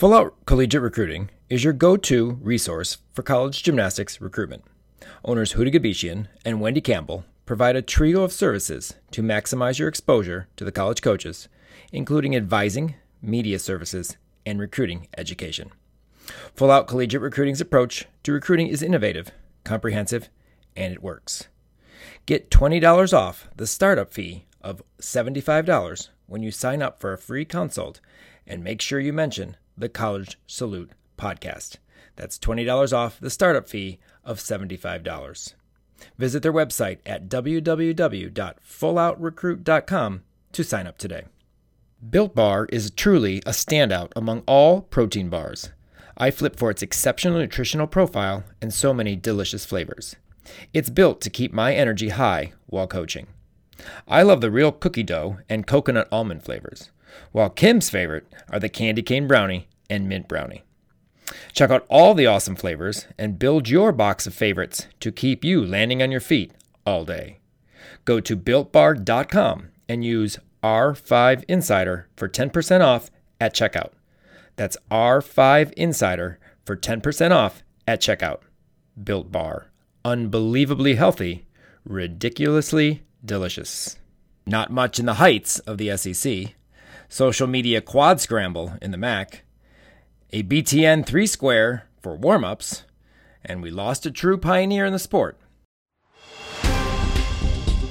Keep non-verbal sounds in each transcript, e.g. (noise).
Full Out Collegiate Recruiting is your go to resource for college gymnastics recruitment. Owners Huda Gabishian and Wendy Campbell provide a trio of services to maximize your exposure to the college coaches, including advising, media services, and recruiting education. Full Out Collegiate Recruiting's approach to recruiting is innovative, comprehensive, and it works. Get $20 off the startup fee of $75 when you sign up for a free consult and make sure you mention the College Salute podcast. That's $20 off the startup fee of $75. Visit their website at www.fulloutrecruit.com to sign up today. Built Bar is truly a standout among all protein bars. I flip for its exceptional nutritional profile and so many delicious flavors. It's built to keep my energy high while coaching. I love the real cookie dough and coconut almond flavors, while Kim's favorite are the candy cane brownie and mint brownie. Check out all the awesome flavors and build your box of favorites to keep you landing on your feet all day. Go to builtbar.com and use R5 Insider for 10% off at checkout. That's R5 Insider for 10% off at checkout. Built Bar. Unbelievably healthy, ridiculously delicious. Not much in the heights of the SEC. Social media quad scramble in the MAC. A BTN 3 square for warm ups. And we lost a true pioneer in the sport.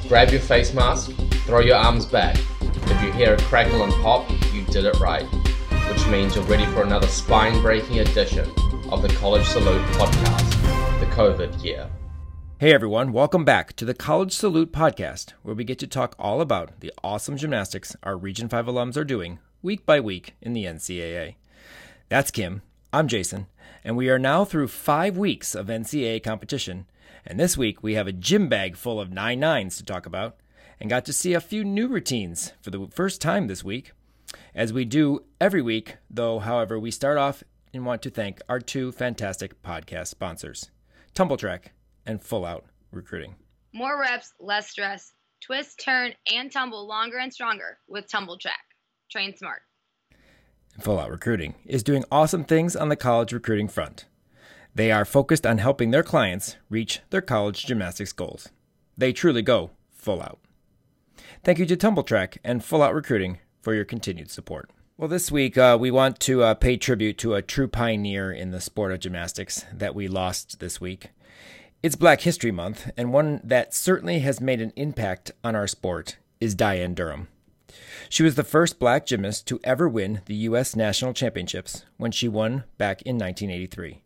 Grab your face mask, throw your arms back. If you hear a crackle and pop, you did it right, which means you're ready for another spine breaking edition of the College Salute podcast, the COVID year. Hey everyone, welcome back to the College Salute podcast, where we get to talk all about the awesome gymnastics our Region 5 alums are doing week by week in the NCAA. That's Kim, I'm Jason, and we are now through five weeks of NCAA competition. And this week we have a gym bag full of nine nines to talk about, and got to see a few new routines for the first time this week. As we do every week, though, however, we start off and want to thank our two fantastic podcast sponsors, Tumbl Trak and Full Out Recruiting. More reps, less stress. Twist, turn, and tumble longer and stronger with Tumbl Trak. Train smart. Full Out Recruiting is doing awesome things on the college recruiting front. They are focused on helping their clients reach their college gymnastics goals. They truly go full out. Thank you to Tumbl Trak and Full Out Recruiting for your continued support. Well, this week uh, we want to uh, pay tribute to a true pioneer in the sport of gymnastics that we lost this week. It's Black History Month, and one that certainly has made an impact on our sport is Diane Durham. She was the first black gymnast to ever win the U.S. National Championships when she won back in 1983.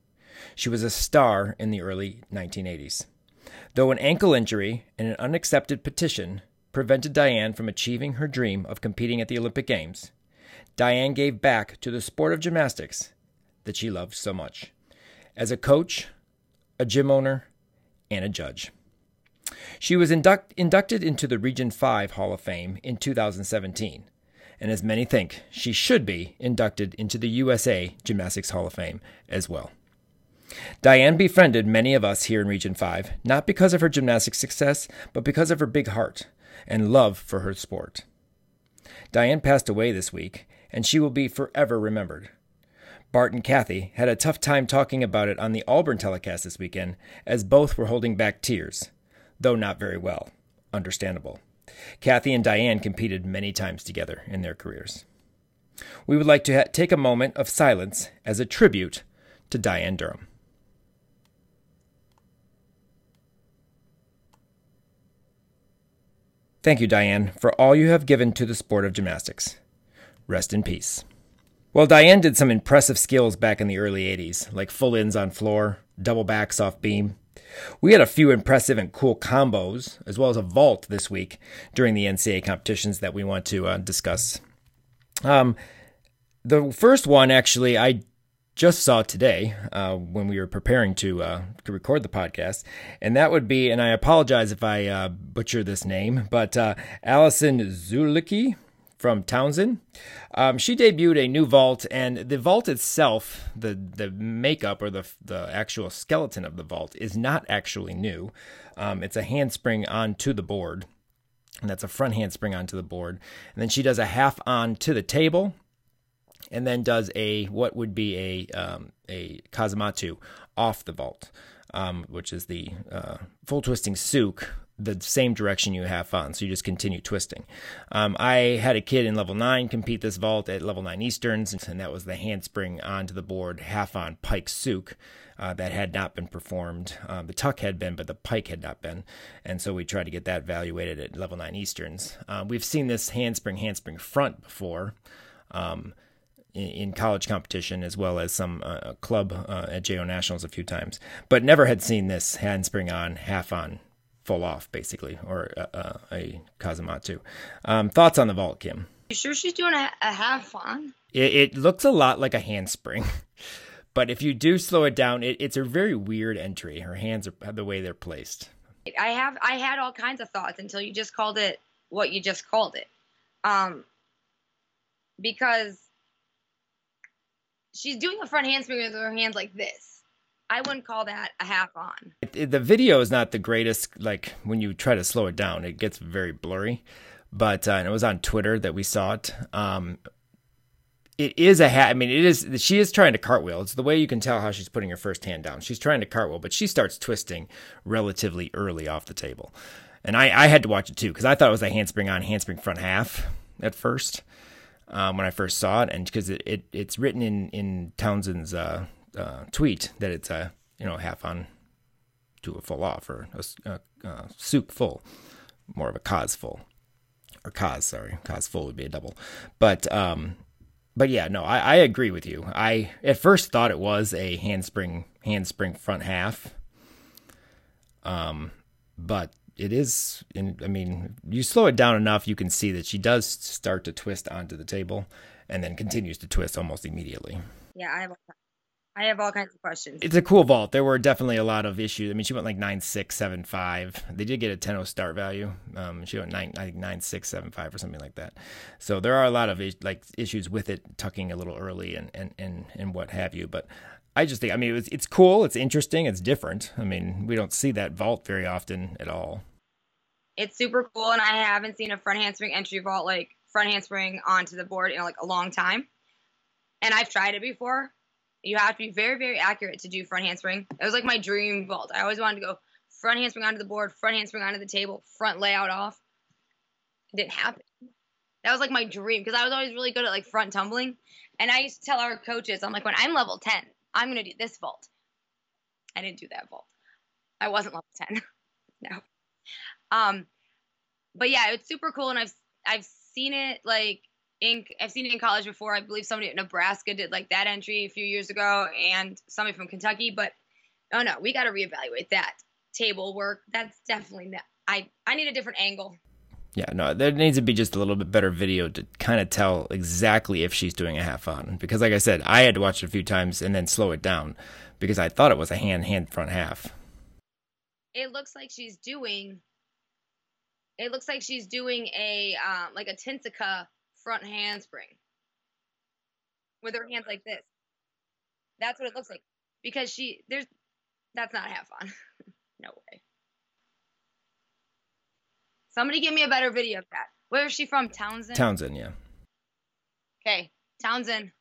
She was a star in the early 1980s. Though an ankle injury and an unaccepted petition prevented Diane from achieving her dream of competing at the Olympic Games, Diane gave back to the sport of gymnastics that she loved so much. As a coach, a gym owner, and a judge. She was induct- inducted into the Region 5 Hall of Fame in 2017, and as many think, she should be inducted into the USA Gymnastics Hall of Fame as well. Diane befriended many of us here in Region 5, not because of her gymnastic success, but because of her big heart and love for her sport. Diane passed away this week, and she will be forever remembered. Bart and Kathy had a tough time talking about it on the Auburn telecast this weekend, as both were holding back tears, though not very well. Understandable. Kathy and Diane competed many times together in their careers. We would like to ha- take a moment of silence as a tribute to Diane Durham. Thank you, Diane, for all you have given to the sport of gymnastics. Rest in peace. Well, Diane did some impressive skills back in the early 80s, like full ins on floor, double backs off beam. We had a few impressive and cool combos, as well as a vault this week during the NCAA competitions that we want to uh, discuss. Um, the first one, actually, I just saw today uh, when we were preparing to, uh, to record the podcast, and that would be, and I apologize if I uh, butcher this name, but uh, Allison Zulicki from Towson. Um, she debuted a new vault, and the vault itself, the the makeup or the the actual skeleton of the vault, is not actually new. Um, it's a handspring onto the board, and that's a front handspring onto the board. And then she does a half on to the table, and then does a what would be a um, a Kasamatsu off the vault, um, which is the uh, full twisting tsuk the same direction you have on. So you just continue twisting. Um, I had a kid in level nine compete this vault at level nine Easterns, and that was the handspring onto the board half on pike tsuk. Uh, that had not been performed. Um, the tuck had been, but the pike had not been. And so we tried to get that evaluated at level 9 Easterns. Uh, we've seen this handspring, handspring front before. Um, in, college competition as well as some uh, club uh, at JO Nationals a few times, but never had seen this handspring on, half on full off, basically, or uh, uh, a Kasamatsu. Um, thoughts on the vault, Kim? You sure she's doing a, a half on? It, it, looks a lot like a handspring, (laughs) but if you do slow it down, it, it's a very weird entry. Her hands are the way they're placed. I have I had all kinds of thoughts until you just called it what you just called it, um, because she's doing a front handspring with her hands like this I wouldn't call that a half on. The video is not the greatest. Like when you try to slow it down, it gets very blurry. But uh, it was on Twitter that we saw it. Um, it is a hat. I mean, it is. She is trying to cartwheel. It's the way you can tell how she's putting her first hand down. She's trying to cartwheel, but she starts twisting relatively early off the table. And I, I had to watch it too because I thought it was a handspring on handspring front half at first um, when I first saw it, and because it, it, it's written in in Towson's uh, uh, tweet that it's a you know half on to a full off or a, a, a tsuk full, more of a cause full or cause sorry cause full would be a double, but um, but yeah no I, I agree with you. I at first thought it was a handspring handspring front half, um, but it is in, i mean you slow it down enough you can see that she does start to twist onto the table and then continues to twist almost immediately. Yeah i have I have all kinds of questions. It's a cool vault. There were definitely a lot of issues. I mean, she went like nine six seven five. They did get a 10 start value. Um, she went nine I think nine six seven five or something like that. So there are a lot of like issues with it tucking a little early and and and and what have you. But I just think I mean it was, it's cool. It's interesting. It's different. I mean we don't see that vault very often at all. It's super cool, and I haven't seen a front handspring entry vault like front handspring onto the board in like a long time. And I've tried it before you have to be very, very accurate to do front handspring. It was like my dream vault. I always wanted to go front handspring onto the board, front handspring onto the table, front layout off. It didn't happen. That was like my dream because I was always really good at like front tumbling. And I used to tell our coaches, I'm like, when I'm level 10, I'm going to do this vault. I didn't do that vault. I wasn't level 10. (laughs) no. Um, but yeah, it's super cool. And I've, I've seen it like in I've seen it in college before. I believe somebody at Nebraska did like that entry a few years ago, and somebody from Kentucky. But oh no, we got to reevaluate that table work. That's definitely not. I I need a different angle. Yeah, no, there needs to be just a little bit better video to kind of tell exactly if she's doing a half on. Because, like I said, I had to watch it a few times and then slow it down because I thought it was a hand hand front half. It looks like she's doing. It looks like she's doing a um, like a Tinsica front handspring with her hands like this. That's what it looks like. Because she there's that's not half on. (laughs) no way. Somebody give me a better video of that. Where is she from? Towson? Towson, yeah. Okay, Towson.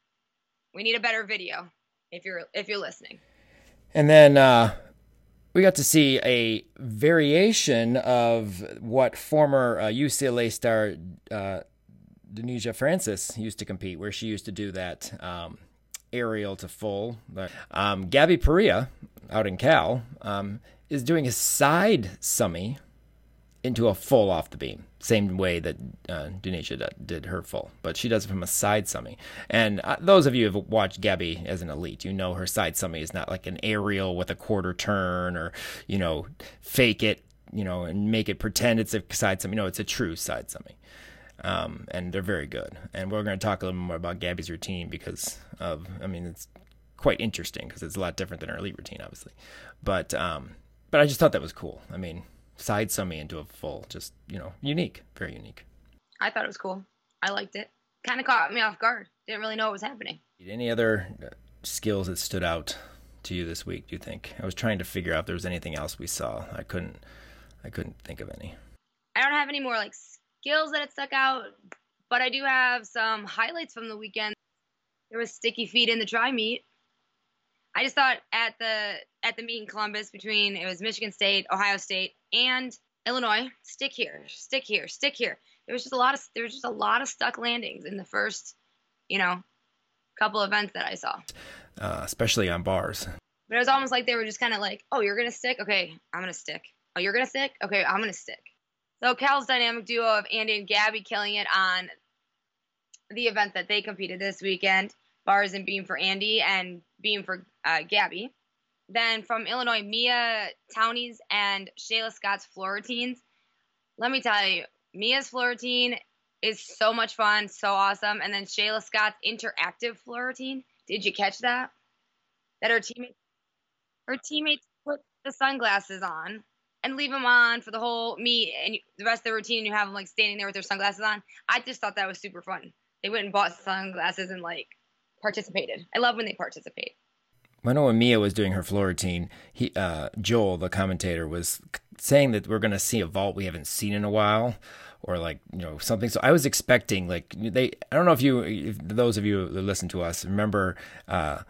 We need a better video if you're if you're listening. And then uh we got to see a variation of what former uh, UCLA star uh, Danusia Francis used to compete, where she used to do that um, aerial to full. Um, Gabby Perea out in Cal um, is doing a side summy into a full off the beam, same way that uh, did her full, but she does it from a side summy. And uh, those of you who have watched Gabby as an elite, you know her side summy is not like an aerial with a quarter turn or you know fake it, you know, and make it pretend it's a side summy. No, it's a true side summy um, and they're very good. And we're going to talk a little more about Gabby's routine because of, I mean, it's quite interesting because it's a lot different than her elite routine, obviously. But um, but I just thought that was cool. I mean, side summy into a full, just you know, unique, very unique. I thought it was cool. I liked it. Kind of caught me off guard. Didn't really know what was happening. Any other uh, skills that stood out to you this week? Do you think? I was trying to figure out if there was anything else we saw. I couldn't. I couldn't think of any. I don't have any more like skills that it stuck out, but I do have some highlights from the weekend. There was sticky feet in the dry meet. I just thought at the at the meet in Columbus between it was Michigan State, Ohio State, and Illinois, stick here, stick here, stick here. There was just a lot of there was just a lot of stuck landings in the first, you know, couple events that I saw. Uh, especially on bars. But it was almost like they were just kind of like, "Oh, you're gonna stick? Okay, I'm gonna stick. Oh, you're gonna stick? Okay, I'm gonna stick." Cal's dynamic duo of Andy and Gabby killing it on the event that they competed this weekend, bars and beam for Andy and beam for uh, Gabby. Then from Illinois, Mia Townies and Shayla Scott's floor routines. Let me tell you, Mia's floor routine is so much fun, so awesome. And then Shayla Scott's interactive floor routine. Did you catch that? That her teammates, her teammates put the sunglasses on and leave them on for the whole meet and the rest of the routine. And you have them like standing there with their sunglasses on. I just thought that was super fun. They went and bought sunglasses and like participated. I love when they participate. When Mia was doing her floor routine, he uh, Joel, the commentator, was saying that we're going to see a vault we haven't seen in a while, or like you know something. So I was expecting like they. I don't know if you, if those of you that listen to us, remember uh,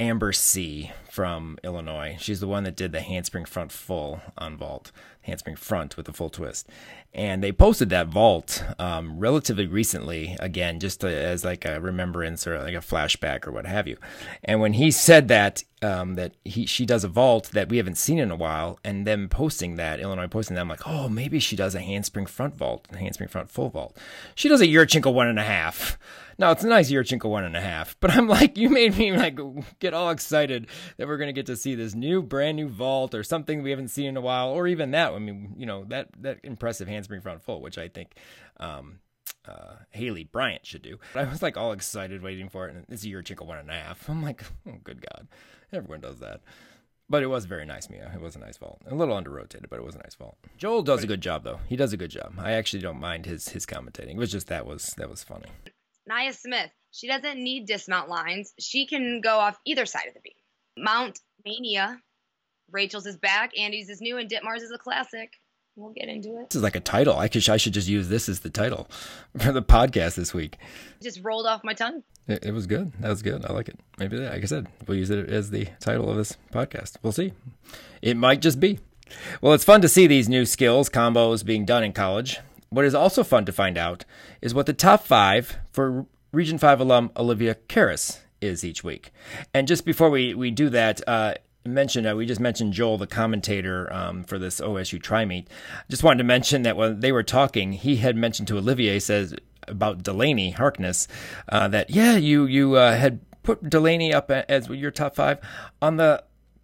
Amber C from Illinois. She's the one that did the handspring front full on vault, handspring front with a full twist. And they posted that vault um, relatively recently, again, just to, as like a remembrance or like a flashback or what have you. And when he said that, um, that he she does a vault that we haven't seen in a while, and them posting that Illinois posting that, I'm like, oh, maybe she does a handspring front vault, a handspring front full vault. She does a Yurchenko one and a half. Now it's a nice Yurchenko one and a half, but I'm like, you made me like get all excited that we're gonna get to see this new brand new vault or something we haven't seen in a while, or even that. I mean, you know that that impressive handspring front full, which I think. Um, uh, Haley Bryant should do. I was like all excited waiting for it, and it's a Yurchenko one and a half. I'm like, oh, good God. Everyone does that. But it was very nice, Mia. It was a nice vault. A little under rotated, but it was a nice vault. Joel does a good job though. He does a good job. I actually don't mind his his commentating. It was just that was that was funny. Nia Smith, she doesn't need dismount lines. She can go off either side of the beam. Mount Mania. Rachel's is back. Andy's is new, and Ditmars is a classic. We'll get into it. This is like a title. I could I should just use this as the title (laughs) for the podcast this week. Just rolled off my tongue. It, it was good. That was good. I like it. Maybe, like I said, we'll use it as the title of this podcast. We'll see. It might just be. Well, it's fun to see these new skills combos being done in college. What is also fun to find out is what the top five for Region 5 alum Olivia Karas is each week. And just before we, we do that, uh, mentioned uh, we just mentioned Joel, the commentator um, for this OSU tri meet. Just wanted to mention that when they were talking, he had mentioned to Olivier says about Delaney Harkness, uh, that yeah, you you uh, had put Delaney up as your top five on the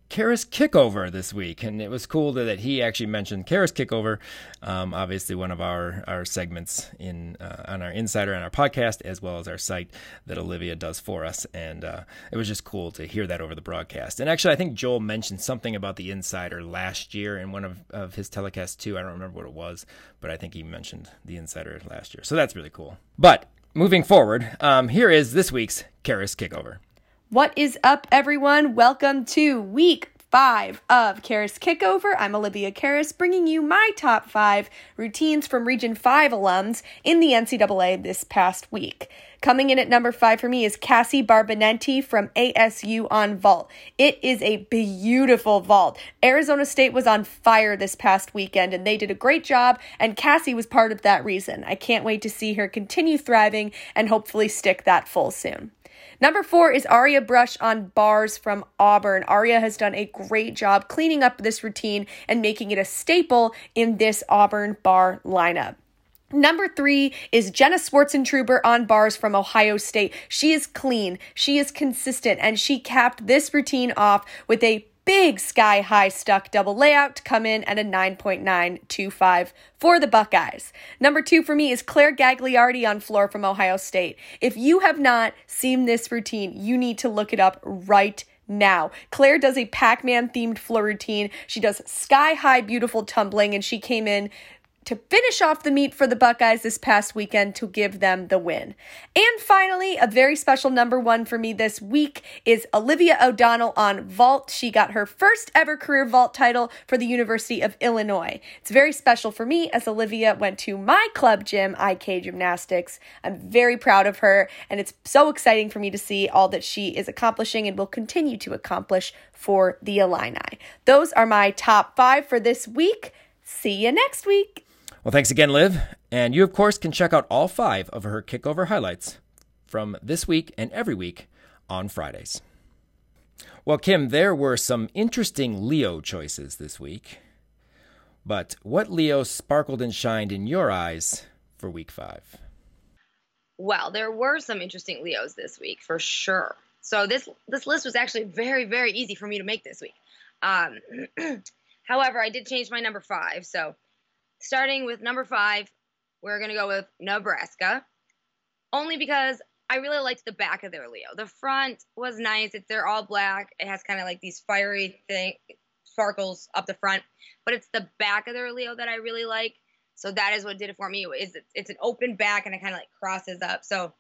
Karas Kickover this week, and it was cool that he actually mentioned Karas Kickover, um, obviously one of our, our segments in uh, on our Insider and our podcast, as well as our site that Olivia does for us, and uh, it was just cool to hear that over the broadcast. And actually, I think Joel mentioned something about the Insider last year in one of, of his telecasts too. I don't remember what it was, but I think he mentioned the Insider last year, so that's really cool. But moving forward, um, here is this week's Karas Kickover. What is up, everyone? Welcome to week five of Karas Kickover. I'm Olivia Karas, bringing you my top five routines from Region 5 alums in the NCAA this past week. Coming in at number five for me is Cassie Barbanenti from ASU on vault. It is a beautiful vault. Arizona State was on fire this past weekend and they did a great job, and Cassie was part of that reason. I can't wait to see her continue thriving and hopefully stick that full soon. Number four is Aria Brush on bars from Auburn. Aria has done a great job cleaning up this routine and making it a staple in this Auburn bar lineup. Number three is Jenna Swartzentruber on bars from Ohio State. She is clean, she is consistent, and she capped this routine off with a big sky high stuck double layout to come in at a 9.925 for the Buckeyes. Number two for me is Claire Gagliardi on floor from Ohio State. If you have not seen this routine, you need to look it up right now. Claire does a Pac Man themed floor routine. She does sky high, beautiful tumbling, and she came in to finish off the meet for the Buckeyes this past weekend to give them the win. And finally, a very special number one for me this week is Olivia O'Donnell on vault. She got her first ever career vault title for the University of Illinois. It's very special for me as Olivia went to my club gym, IK Gymnastics. I'm very proud of her, and it's so exciting for me to see all that she is accomplishing and will continue to accomplish for the Illini. Those are my top five for this week. See you next week. Well, thanks again, Liv. And you, of course, can check out all five of her kickover highlights from this week and every week on Fridays. Well, Kim, there were some interesting Leo choices this week. But what Leo sparkled and shined in your eyes for week five? Well, there were some interesting Leos this week for sure. So this this list was actually very very easy for me to make this week. Um, (clears throat) however, I did change my number five. So starting with number five, we're going to go with Nebraska. Only because I really liked the back of their Leo. The front was nice. It's they're all black. It has kind of like these fiery thing sparkles up the front, but it's the back of their Leo that I really like. So that is what did it for me. Is it's an open back and it kind of like crosses up. So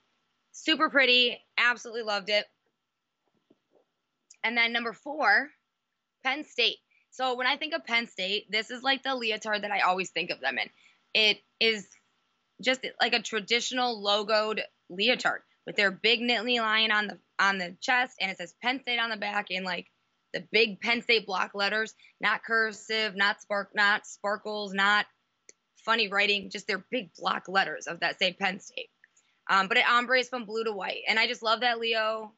super pretty. Absolutely loved it. And then number four, Penn State. So when I think of Penn State, this is like the leotard that I always think of them in. It is just like a traditional logoed leotard with their big Nittany lion on the on the chest, and it says Penn State on the back in like the big Penn State block letters, not cursive, not spark, not sparkles, not funny writing, just their big block letters of that say Penn State. Um, but it ombres from blue to white, and I just love that Leo,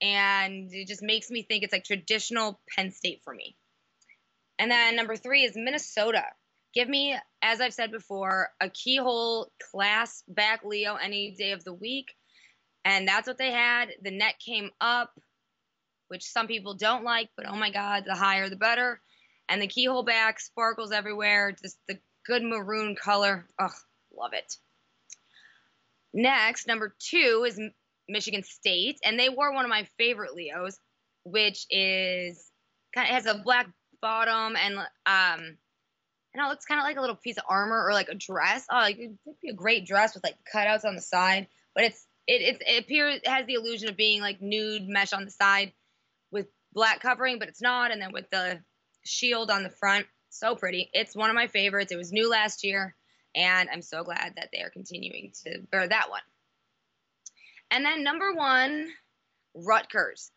and it just makes me think it's like traditional Penn State for me. And then number three is Minnesota. Give me, as I've said before, a keyhole class back Leo any day of the week. And that's what they had. The net came up, which some people don't like, but oh my God, the higher the better. And the keyhole back sparkles everywhere, just the good maroon color. Ugh, love it. Next, number two is Michigan State, and they wore one of my favorite Leos, which is kind of has a black bottom and um and it looks kind of like a little piece of armor or like a dress. Oh, like it'd be a great dress with like cutouts on the side, but it's it it, it appears it has the illusion of being like nude mesh on the side with black covering, but it's not. And then with the shield on the front, so pretty. It's one of my favorites. It was new last year, and I'm so glad that they are continuing to wear that one. And then number one, Rutgers.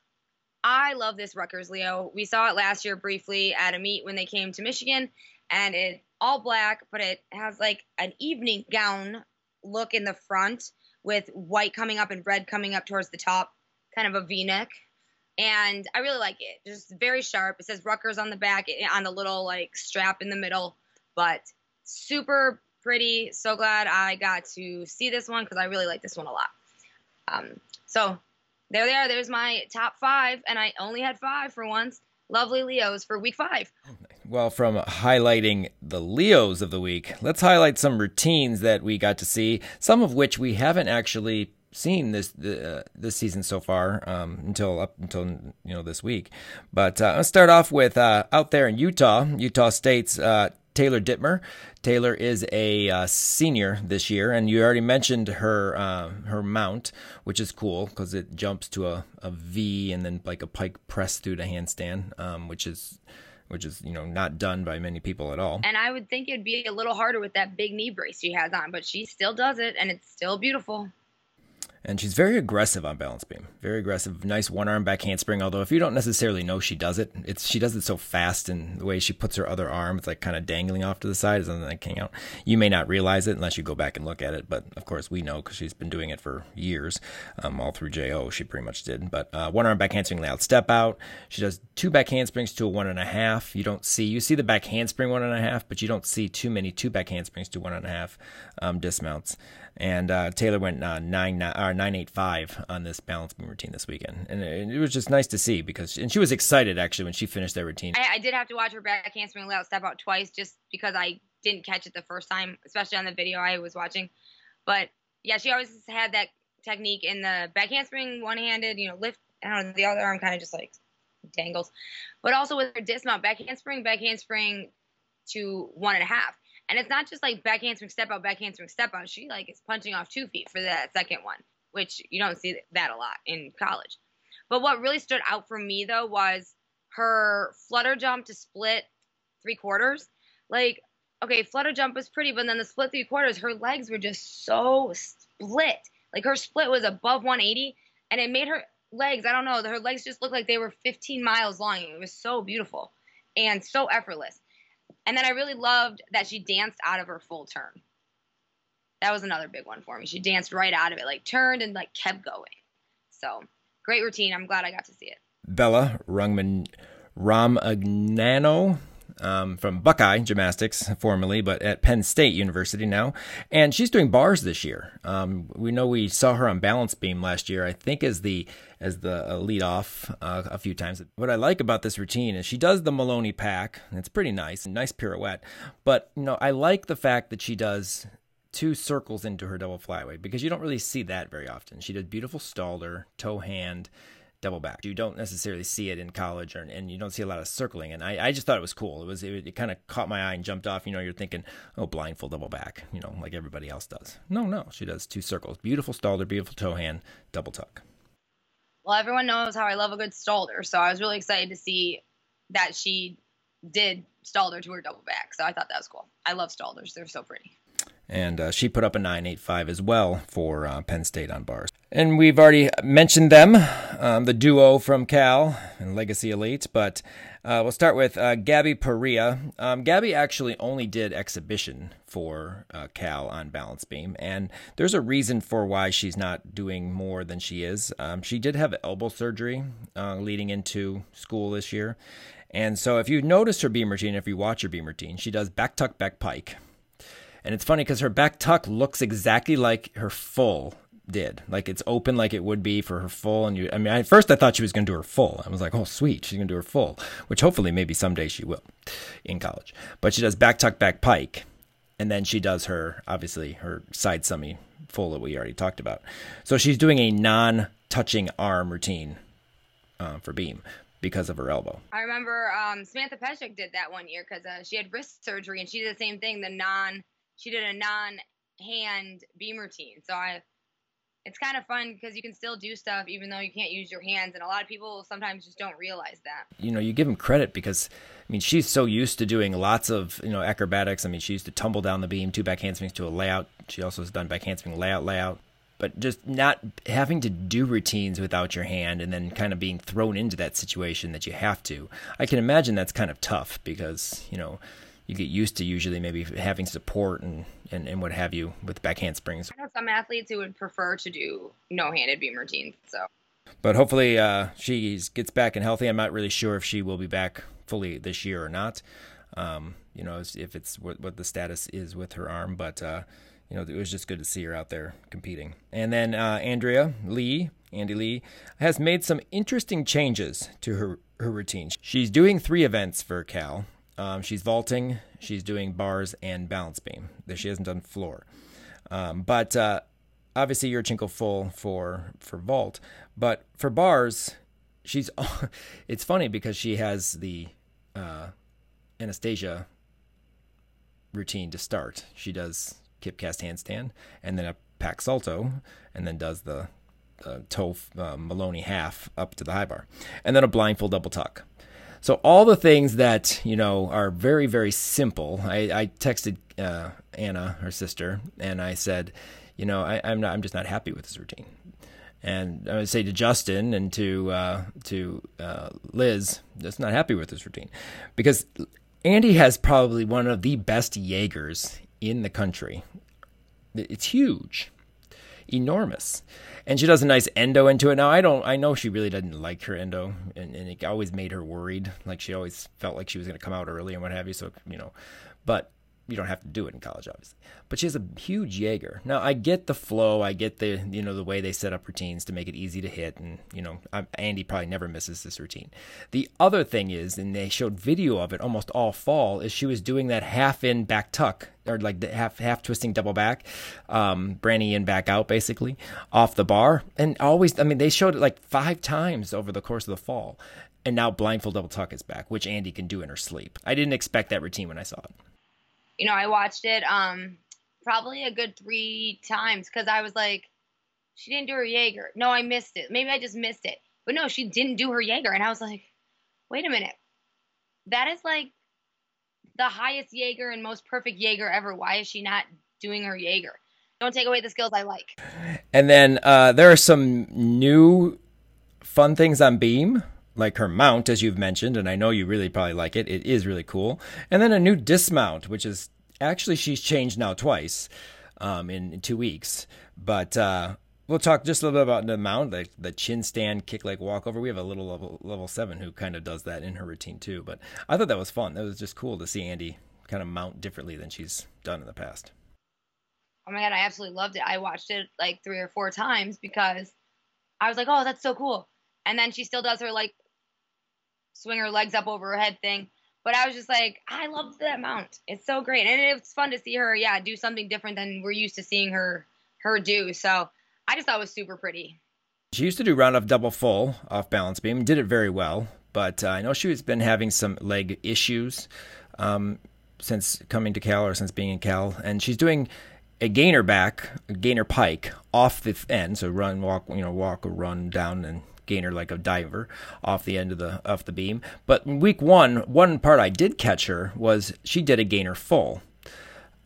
I love this Rutgers Leo. We saw it last year briefly at a meet when they came to Michigan, and it all black, but it has like an evening gown look in the front with white coming up and red coming up towards the top, kind of a V-neck. And I really like it. Just very sharp. It says Rutgers on the back, eh, on the little like strap in the middle, but super pretty. So glad I got to see this one because I really like this one a lot. Um, so there they are. There's my top five, and I only had five for once. Lovely Leos for week five. Well, from highlighting the Leos of the week, let's highlight some routines that we got to see, some of which we haven't actually seen this uh, this season so far um, until up until you know this week. But uh, let's start off with uh, out there in Utah, Utah State's uh, Taylor Dittmer. Taylor is a uh, senior this year, and you already mentioned her uh, her mount, which is cool because it jumps to a, a V and then like a pike press through the handstand, um, which is which is you know not done by many people at all. And I would think it'd be a little harder with that big knee brace she has on, but she still does it, and it's still beautiful and she's very aggressive on balance beam. Very aggressive, nice one arm back handspring. Although if you don't necessarily know she does it, it's she does it so fast and the way she puts her other arm, it's like kind of dangling off to the side, something like hang out. You may not realize it unless you go back and look at it, but of course we know because she's been doing it for years, um, all through Jo. She pretty much did. But uh, one arm back handspring layout step out. She does two back handsprings to a one and a half. You don't see you see the back handspring one and a half, but you don't see too many two back handsprings to one and a half um, dismounts and uh, Taylor went uh, nine or nine eight five on this balance beam routine this weekend, and it, it, was just nice to see because and she was excited actually when she finished that routine. I, I did have to watch her back handspring layout step out twice just because I didn't catch it the first time, especially on the video I was watching. But yeah, she always had that technique in the back handspring, one handed, you know, lift. I don't know, the other arm kind of just like dangles, but also with her dismount, back handspring, back handspring to one and a half And it's not just like back handspring step out, back handspring step out. She like is punching off two feet for that second one, which you don't see that a lot in college. But what really stood out for me though was her flutter jump to split three quarters. Like, okay, flutter jump was pretty, but then the split three quarters, her legs were just so split. Like her split was above 180, and it made her legs, I don't know, her legs just looked like they were 15 miles long. It was so beautiful and so effortless. And then I really loved that she danced out of her full turn. That was another big one for me. She danced right out of it, like turned and like kept going. So great routine. I'm glad I got to see it. Bella Rungman Ramagnano um, from Buckeye Gymnastics, formerly, but at Penn State University now. And she's doing bars this year. Um, we know we saw her on balance beam last year, I think, as the as the uh, lead off uh, a few times. What I like about this routine is she does the Maloney Pak. It's pretty nice, nice pirouette. But you know, I like the fact that she does two circles into her double flyweight because you don't really see that very often. She does beautiful Stalder, toe hand, double back. You don't necessarily see it in college, or, and you don't see a lot of circling. And I, I just thought it was cool. It was it, it kind of caught my eye and jumped off. You know, you're thinking, oh, blindfold double back, you know, like everybody else does. No, no, she does two circles. Beautiful Stalder, beautiful toe hand, double tuck. Well, everyone knows how I love a good Stalder, so I was really excited to see that she did Stalder to her double back. So I thought that was cool. I love Stalders; they're so pretty and uh, she put up a 985 as well for uh, Penn State on bars. And we've already mentioned them, um, the duo from Cal and Legacy Elite, but uh, we'll start with uh, Gabby Perea. Um, Gabby actually only did exhibition for uh, Cal on balance beam, and there's a reason for why she's not doing more than she is. Um, she did have elbow surgery uh, leading into school this year. And so, if you notice her beam routine, if you watch her beam routine, she does back tuck, back pike and it's funny because her back tuck looks exactly like her full did. Like it's open like it would be for her full. And you, I mean, at first I thought she was going to do her full. I was like, oh, sweet, she's going to do her full, which hopefully maybe someday she will in college. But she does back tuck, back pike. And then she does her, obviously, her side semi full that we already talked about. So she's doing a non touching arm routine uh, for beam because of her elbow. I remember um, Samantha Peshek did that one year because uh, she had wrist surgery and she did the same thing, the non she did a non-hand beam routine. So I, it's kind of fun because you can still do stuff even though you can't use your hands, and a lot of people sometimes just don't realize that. You know, you give them credit because I mean she's so used to doing lots of you know acrobatics. I mean she used to tumble down the beam, two back handsprings to a layout. She also has done back handspring layout, layout. But just not having to do routines without your hand and then kind of being thrown into that situation that you have to. I can imagine that's kind of tough because, you know, you get used to usually maybe having support and, and, and what have you with back handsprings. I know some athletes who would prefer to do no handed beam routines. So, but hopefully uh, she gets back and healthy. I'm not really sure if she will be back fully this year or not. Um, you know, if it's what, what the status is with her arm, but uh, you know, it was just good to see her out there competing. And then uh, Andrea Li, Andy Li, has made some interesting changes to her her routine. She's doing three events for Cal. Um, she's vaulting, she's doing bars and balance beam. She hasn't done floor. Um, but uh, obviously, Yurchenko full for for vault. But for bars, she's. (laughs) it's funny because she has the uh, Anastasia routine to start. She does kip cast handstand and then a Pak salto, and then does the, the toe uh, Maloney half up to the high bar, and then a blindfold double tuck. So all the things that you know are very very simple. I, I texted uh, Anna, her sister, and I said, you know, I, am not. I'm just not happy with this routine. And I would say to Justin and to uh, to uh, Liz, just not happy with this routine, because Andy has probably one of the best Jaegers in the country. It's huge, enormous and she does a nice endo into it. Now I don't, I know she really doesn't like her endo, and, and it always made her worried. Like she always felt like she was going to come out early and what have you. So you know, but you don't have to do it in college, obviously. But she has a huge Jaeger. Now I get the flow, I get the you know the way they set up routines to make it easy to hit, and you know I'm, Andy probably never misses this routine. The other thing is, and they showed video of it almost all fall, is she was doing that half in back tuck or like the half half twisting double back, um, Branny in back out basically off the bar, and always I mean they showed it like five times over the course of the fall. And now blindfold double tuck is back, which Andy can do in her sleep. I didn't expect that routine when I saw it. You know, I watched it um probably a good three times because I was like, she didn't do her Jaeger. No, I missed it. Maybe I just missed it. But no, she didn't do her Jaeger, and I was like, wait a minute, that is like the highest Jaeger and most perfect Jaeger ever. Why is she not doing her Jaeger? Don't take away the skills I like. And then uh, there are some new fun things on Beam, like her mount, as you've mentioned, and I know you really probably like it. It is really cool. And then a new dismount, which is actually she's changed now twice um, in, in, two weeks. But uh, we'll talk just a little bit about the mount, the, the chin stand, kick leg walkover. We have a little level level seven who kind of does that in her routine too. But I thought that was fun. That was just cool to see Andy kind of mount differently than she's done in the past oh my god, I absolutely loved it. I watched it like three or four times because I was like, oh, that's so cool. And then she still does her like swing her legs up over her head thing. But I was just like, I love that mount. It's so great, and it's fun to see her, yeah, do something different than we're used to seeing her her do. So I just thought it was super pretty. She used to do round off double full off balance beam, did it very well. But uh, I know she has been having some leg issues um, since coming to Cal or since being in Cal, and she's doing a gainer back, a gainer pike off the end. So run, walk, you know, walk or run down and gainer like a diver off the end of the off the beam. But week one, one part I did catch her was she did a gainer full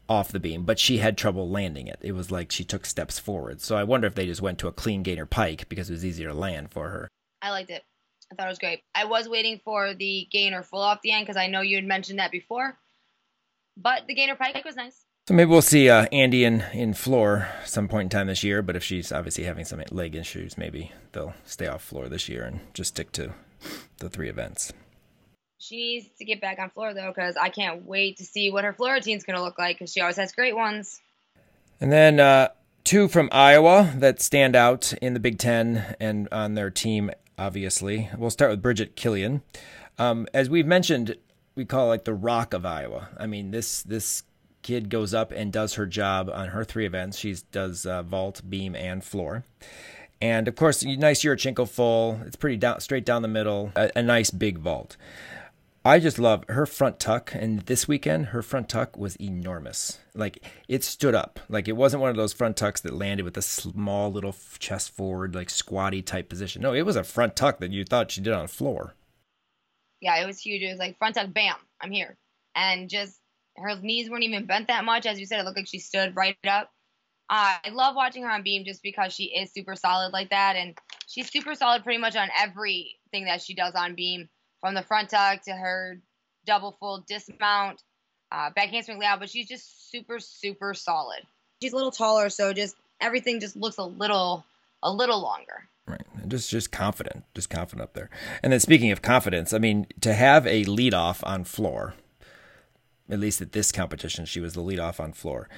off the beam, but she had trouble landing it. It was like she took steps forward. So I wonder if they just went to a clean gainer pike because it was easier to land for her. I liked it. I thought it was great. I was waiting for the gainer full off the end because I know you had mentioned that before. But the gainer pike was nice. So maybe we'll see uh, Andy in, in floor some point in time this year. But if she's obviously having some leg issues, maybe they'll stay off floor this year and just stick to the three events. She needs to get back on floor though, because I can't wait to see what her floor routine's going to look like. Because she always has great ones. And then uh, two from Iowa that stand out in the Big Ten and on their team. Obviously, we'll start with Bridget Killian. Um, as we've mentioned, we call it like the rock of Iowa. I mean, this this kid goes up and does her job on her three events. She does uh, vault, beam, and floor. And of course, nice Yurchenko full. It's pretty down, straight down the middle. A, a nice big vault. I just love her front tuck. And this weekend, her front tuck was enormous. Like it stood up. Like it wasn't one of those front tucks that landed with a small little chest forward, like squatty type position. No, it was a front tuck that you thought she did on floor. Yeah, it was huge. It was like front tuck, bam, I'm here. And just her knees weren't even bent that much. As you said, it looked like she stood right up. I love watching her on beam just because she is super solid like that, and she's super solid pretty much on everything that she does on beam, from the front tuck to her double full dismount, uh, back handspring layout. But she's just super super solid. She's a little taller, so just everything just looks a little a little longer. Right. Just just confident. Just confident up there. And then speaking of confidence, I mean, to have a lead off on floor at least at this competition, she was the lead off on floor.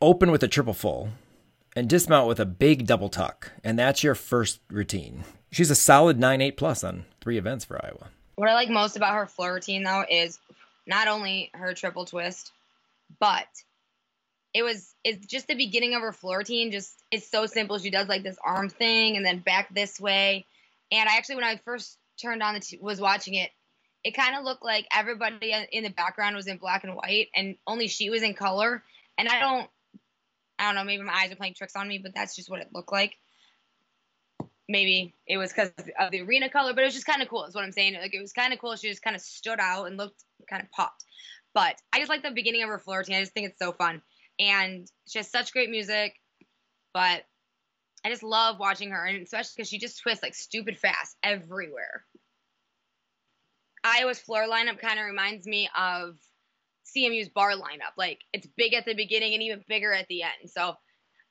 Open with a triple full and dismount with a big double tuck. And that's your first routine. She's a solid 9 8 plus on three events for Iowa. What I like most about her floor routine, though, is not only her triple twist, but it was it's just the beginning of her floor routine. Just it's so simple. She does like this arm thing and then back this way. And I actually, when I first turned on the t- was watching it, it kind of looked like everybody in the background was in black and white and only she was in color. And i don't i don't know maybe my eyes are playing tricks on me but that's just what it looked like. Maybe it was because of the arena color but it was just kind of cool is what i'm saying. Like it was kind of cool she just kind of stood out and looked kind of popped. But i just like the beginning of her floor routine i just think it's so fun. And she has such great music but i just love watching her and especially because she just twists like stupid fast everywhere Iowa's floor lineup kind of reminds me of CMU's bar lineup. Like it's big at the beginning and even bigger at the end. So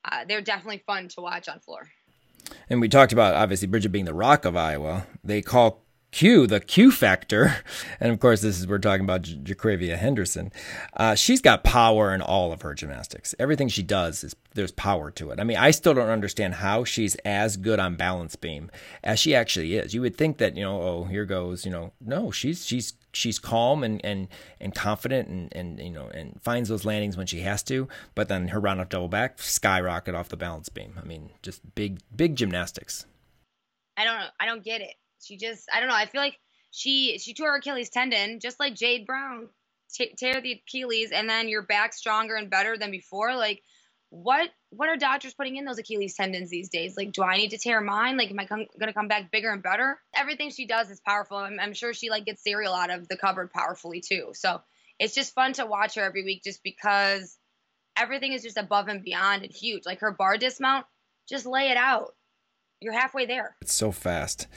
uh, they're definitely fun to watch on floor. And we talked about obviously Bridget being the rock of Iowa. They call Q, the Q factor, (laughs) and of course, this is we're talking about J- Henderson. Uh, she's got power in all of her gymnastics. Everything she does is there's power to it. I mean, I still don't understand how she's as good on balance beam as she actually is. You would think that you know, oh, here goes, you know, no, she's she's she's calm and and and confident and and you know and finds those landings when she has to. But then her round double back skyrocket off the balance beam. I mean, just big big gymnastics. I don't. I don't get it she just I don't know. I feel like she she tore her Achilles tendon just like Jade Brown t- tear the Achilles and then you're back stronger and better than before. Like, what what are doctors putting in those Achilles tendons these days? Like, do I need to tear mine? Like, am I com- gonna come back bigger and better? Everything she does is powerful. I'm, I'm sure she like gets cereal out of the cupboard powerfully too. So it's just fun to watch her every week, just because everything is just above and beyond and huge. Like her bar dismount, just lay it out. You're halfway there. It's so fast.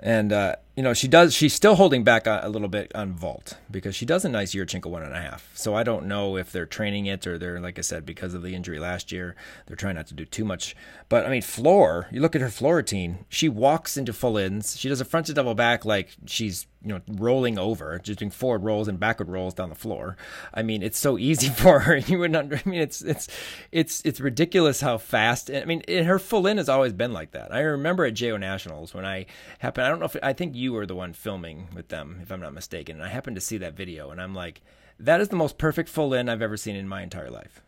And uh, you know she does. She's still holding back a, a, little bit on vault because she does a nice Yurchenko one and a half. So I don't know if they're training it or they're like I said because of the injury last year, they're trying not to do too much. But I mean, floor. You look at her floor routine. She walks into full ins. She does a front to double back like she's you know rolling over, just doing forward rolls and backward rolls down the floor. I mean, it's so easy (laughs) for her. You wouldn't. Under, I mean, it's it's it's it's ridiculous how fast. I mean, her full in has always been like that. I remember at JO Nationals when I happened. I don't know if I think you were the one filming with them, if I'm not mistaken. And I happened to see that video, and I'm like, that is the most perfect full in I've ever seen in my entire life.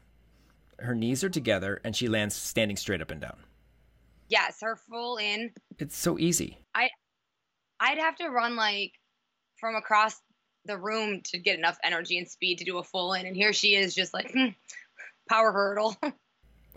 Her knees are together, and she lands standing straight up and down. Yes, her full in. It's so easy. I, I'd have to run like from across the room to get enough energy and speed to do a full in, and here she is, just like hmm, power hurdle. (laughs)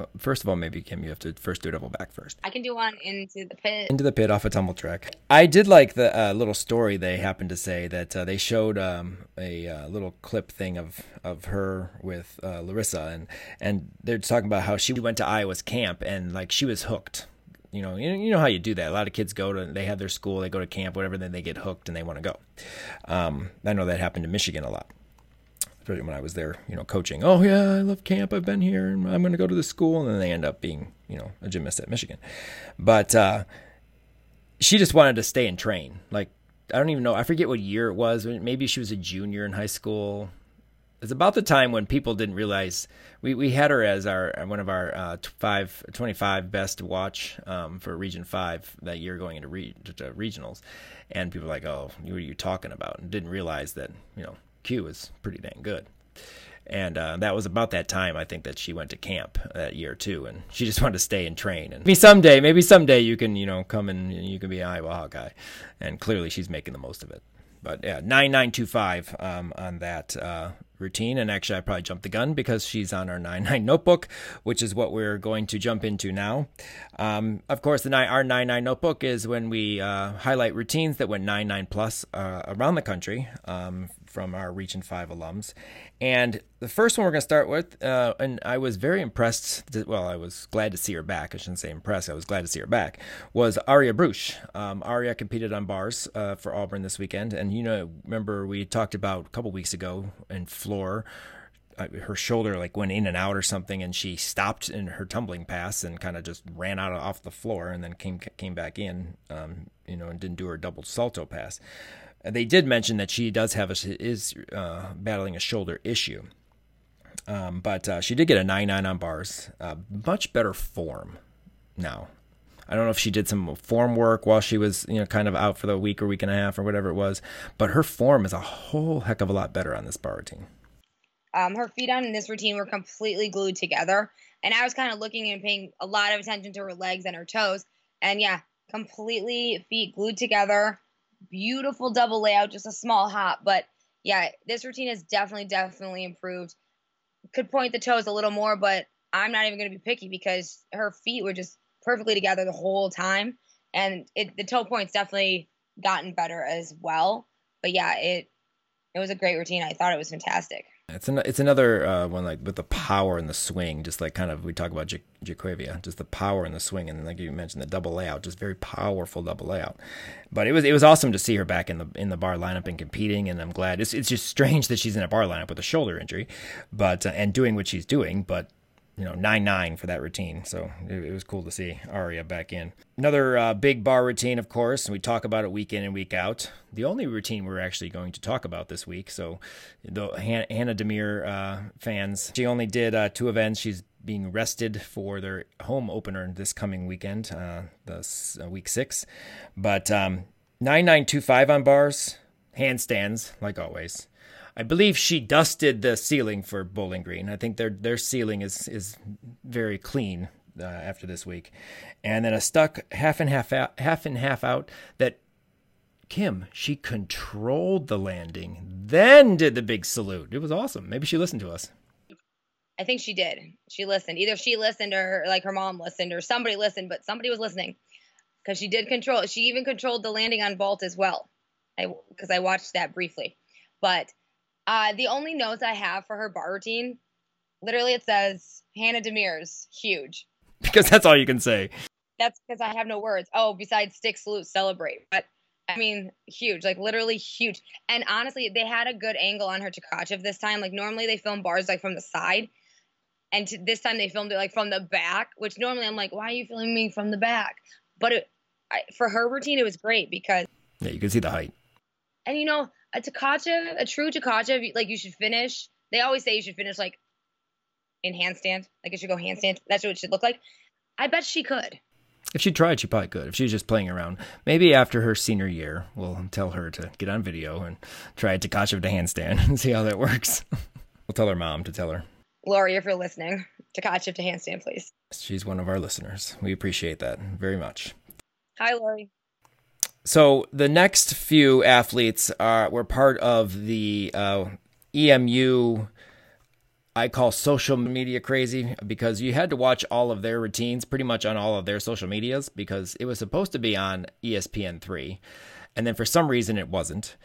Well, first of all, maybe Kim, you have to first do a double back first. I can do one into the pit. Into the pit off a tumble track. I did like the uh, little story they happened to say that uh, they showed um, a uh, little clip thing of of her with uh, Larissa, and and they're talking about how she went to Iowa's camp and like she was hooked. You know, you, you know how you do that. A lot of kids go to, they have their school, they go to camp, whatever, then they get hooked and they want to go. Um, I know that happened in Michigan a lot when I was there, you know, coaching. Oh yeah, I love camp. I've been here, and I'm going to go to the school, and then they end up being, you know, a gymnast at Michigan. But uh, she just wanted to stay and train. Like I don't even know. I forget what year it was. Maybe she was a junior in high school. It's about the time when people didn't realize we, we had her as our one of our uh, five, 25 best to watch um, for Region Five that year going into, re- regionals, and people were like, "Oh, what are you talking about?" and didn't realize that you know Q is pretty dang good. And uh, that was about that time, I think, that she went to camp that year too, and she just (laughs) wanted to stay and train. And maybe someday, maybe someday you can, you know, come and you can be an Iowa Hawkeye. And clearly, she's making the most of it. But yeah, nine nine two five um, on that uh, routine. And actually, I probably jumped the gun because she's on our 9 9 notebook, which is what we're going to jump into now. Um, of course, the nine, our 9 9 notebook is when we uh, highlight routines that went 9 9 plus uh, around the country um, from our Region 5 alums. And the first one we're going to start with, uh, and I was very impressed, to, well, I was glad to see her back. I shouldn't say impressed, I was glad to see her back, was Aria Brusch. Um, Aria competed on bars uh, for Auburn this weekend. And, you know, remember we talked about a couple weeks ago in floor uh, her shoulder like went in and out or something and she stopped in her tumbling pass and kind of just ran out off the floor and then came came back in um, you know and didn't do her double salto pass they did mention that she does have a is uh, battling a shoulder issue, um, but uh, she did get a nine nine on bars. Uh, much better form now. I don't know if she did some form work while she was you know kind of out for the week or week and a half or whatever it was, but her form is a whole heck of a lot better on this bar routine. Um, her feet on in this routine were completely glued together, and I was kind of looking and paying a lot of attention to her legs and her toes, and yeah, completely feet glued together beautiful double layout, just a small hop. But yeah, this routine has definitely, definitely improved. Could point the toes a little more, but I'm not even going to be picky because her feet were just perfectly together the whole time. And it, the toe point's definitely gotten better as well. But yeah, it it was a great routine. I thought it was fantastic. It's an, it's another uh, one like with the power and the swing, just like kind of we talk about J- just the power and the swing, and like you mentioned the double layout, just very powerful double layout. But it was it was awesome to see her back in the in the bar lineup and competing, and I'm glad. It's it's just strange that she's in a bar lineup with a shoulder injury, but uh, and doing what she's doing, but you know, 9 9 for that routine. So it, it, was cool to see Aria back in. Another uh, big bar routine, of course, and we talk about it week in and week out. The only routine we're actually going to talk about this week. So the Hannah Demers uh, fans, she only did uh, two events. She's being rested for their home opener this coming weekend, uh, the uh, week six. But um, 9925 on bars, handstands, like always. I believe she dusted the ceiling for Bowling Green. I think their their ceiling is is very clean uh, after this week, and then a stuck half and half out, half and half out that Kim she controlled the landing. then did the big salute. It was awesome. Maybe she listened to us. I think she did. She listened. Either she listened or like her mom listened or somebody listened, but somebody was listening because she did control. She even controlled the landing on vault as well. I because I watched that briefly, but uh, the only notes I have for her bar routine, literally, it says Hannah Demers huge. (laughs) Because that's all you can say. That's because I have no words. Oh, besides stick salute, celebrate, but. I mean, huge, like literally huge. And honestly, they had a good angle on her Tkachev this time. Like normally they film bars like from the side, and to, this time they filmed it like from the back. Which normally I'm like, why are you filming me from the back? But it, I, for her routine, it was great because Yeah, you can see the height. and you know, a Tkachev, a true Tkachev, like you should finish. They always say you should finish like in handstand, like it should go handstand. That's what it should look like. I bet she could. If she tried, she probably could. If she was just playing around, maybe after her senior year, we'll tell her to get on video and try Tkachev to handstand (laughs) and see how that works. (laughs) we'll tell her mom to tell her. Lori, if you're listening, Tkachev to handstand, please. She's one of our listeners. We appreciate that very much. Hi, Lori. So the next few athletes are were part of the uh, EMU. I call social media crazy because you had to watch all of their routines pretty much on all of their social medias because it was supposed to be on E ESPN3, and then for some reason it wasn't.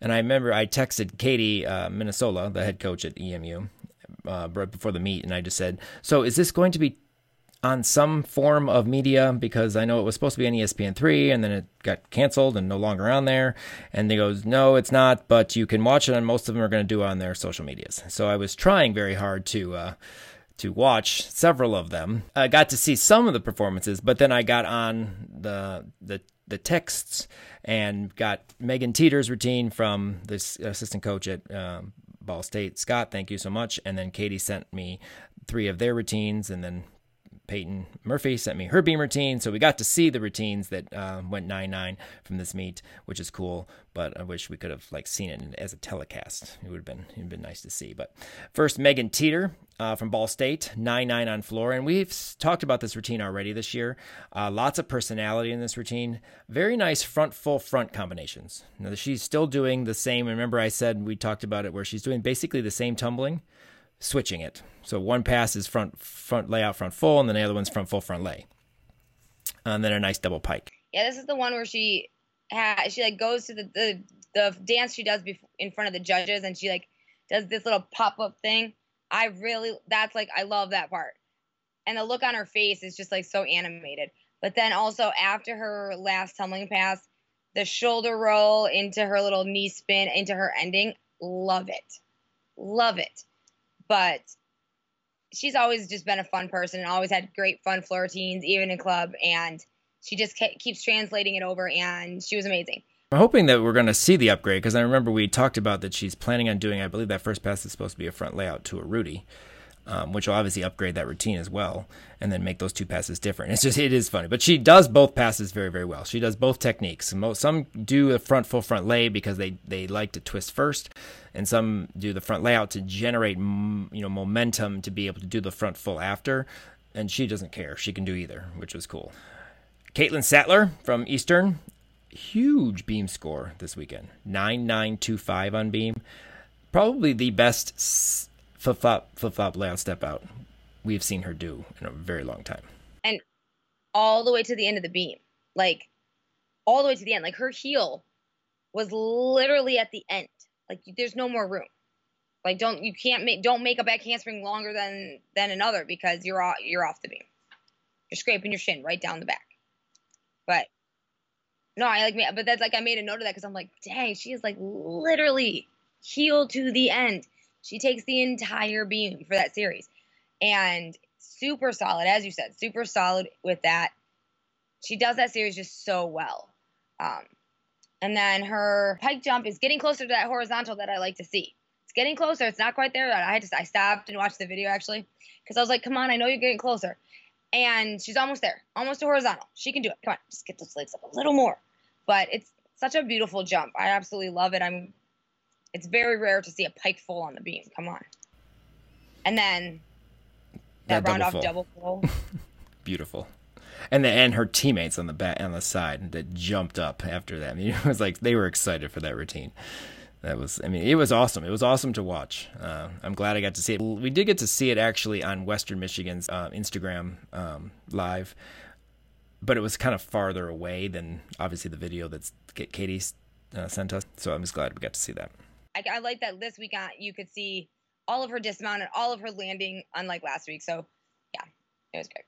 And I remember I texted Katie uh, Minasian, the head coach at EMU, uh, right before the meet, and I just said, "So is this going to be on some form of media because I know it was supposed to be on E ESPN3 and then it got canceled and no longer on there. And they goes, no, it's not, but you can watch it and most of them are going to do on their social medias. So I was trying very hard to, uh, to watch several of them. I got to see some of the performances, but then I got on the, the, the texts and got Megan Teeter's routine from this assistant coach at, um, Ball State. Scott, thank you so much. And then Katie sent me three of their routines and then Peyton Murphy sent me her beam routine, so we got to see the routines that uh, went nine nine from this meet, which is cool. But I wish we could have like seen it as a telecast. It would have been it'd been nice to see. But first, Megan Teeter uh, from Ball State, nine nine on floor, and we've talked about this routine already this year. Uh, lots of personality in this routine. Very nice front full front combinations. Now she's still doing the same. Remember, I said we talked about it where she's doing basically the same tumbling switching it. So one pass is front front layout front full, and then the other one's front full front lay, and then a nice double pike. Yeah, this is the one where she ha- she like goes to the, the the dance she does in front of the judges, and she like does this little pop up thing. I really that's like I love that part, and the look on her face is just like so animated. But then also after her last tumbling pass, the shoulder roll into her little knee spin into her ending, love it, love it. But she's always just been a fun person and always had great fun floor routines, even in club. And she just ke- keeps translating it over, and she was amazing. I'm hoping that we're going to see the upgrade because I remember we talked about that she's planning on doing. I believe that first pass is supposed to be a front layout to a Rudy, um, which will obviously upgrade that routine as well, and then make those two passes different. It's just it is funny, but she does both passes very very well. She does both techniques. Some do a front full front lay because they they like to twist first, and some do the front layout to generate you know momentum to be able to do the front full after. And she doesn't care; she can do either, which was cool. Caitlin Sattler from Eastern, huge beam score this weekend 9925 on beam. Probably the best flip flop, flip flop layout step out we've seen her do in a very long time. And all the way to the end of the beam, like all the way to the end, like her heel was literally at the end. Like there's no more room. Like don't you can't make don't make a back handspring longer than than another because you're off you're off the beam. You're scraping your shin right down the back. But no, I like me, but that's like I made a note of that because I'm like, dang, she is like literally heel to the end. She takes the entire beam for that series, and super solid, as you said, super solid with that. She does that series just so well. Um, and then her pike jump is getting closer to that horizontal that I like to see. It's getting closer. It's not quite there. I had to I stopped and watched the video actually because I was like, come on, I know you're getting closer. And she's almost there, almost to horizontal. She can do it. Come on, just get those legs up a little more. But it's such a beautiful jump. I absolutely love it. I'm. It's very rare to see a pike full on the beam. Come on. And then that, That round double off double full. (laughs) Beautiful. And the, and her teammates on the back on the side that jumped up after that. I mean, (laughs) it was like they were excited for that routine. that was i mean it was awesome it was awesome to watch uh, i'm glad i got to see it we did get to see it actually on western michigan's uh, instagram um, live but it was kind of farther away than obviously the video that's katie uh, sent us so i'm just glad we got to see that I, I like that this week on, you could see all of her dismount and all of her landing unlike last week. So yeah it was great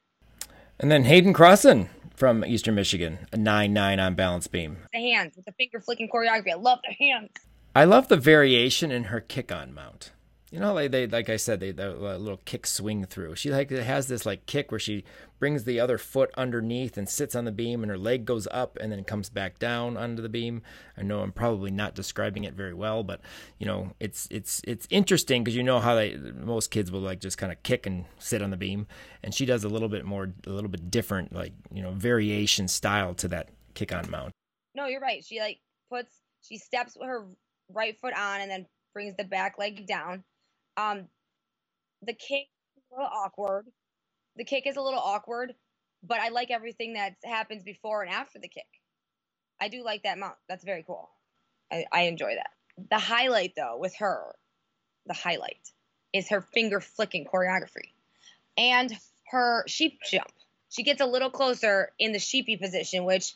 and then hayden crossan from eastern michigan a 9-9 on balance beam. The hands with the finger flicking choreography. I love the hands. I love the variation in her kick on mount. You know, like they like I said, they the uh, little kick swing through. She like has this like kick where she brings the other foot underneath and sits on the beam, and her leg goes up and then comes back down onto the beam. I know I'm probably not describing it very well, but you know, it's it's it's interesting because you know how they most kids will like just kind of kick and sit on the beam, and she does a little bit more, a little bit different, like you know, variation style to that kick on mount. No, you're right. She like puts she steps her right foot on and then brings the back leg down. Um, the kick is a little awkward. The kick is a little awkward, but I like everything that happens before and after the kick. I do like that mount. That's very cool. I, I enjoy that. The highlight, though, with her, the highlight is her finger flicking choreography and her sheep jump. She gets a little closer in the sheepy position, which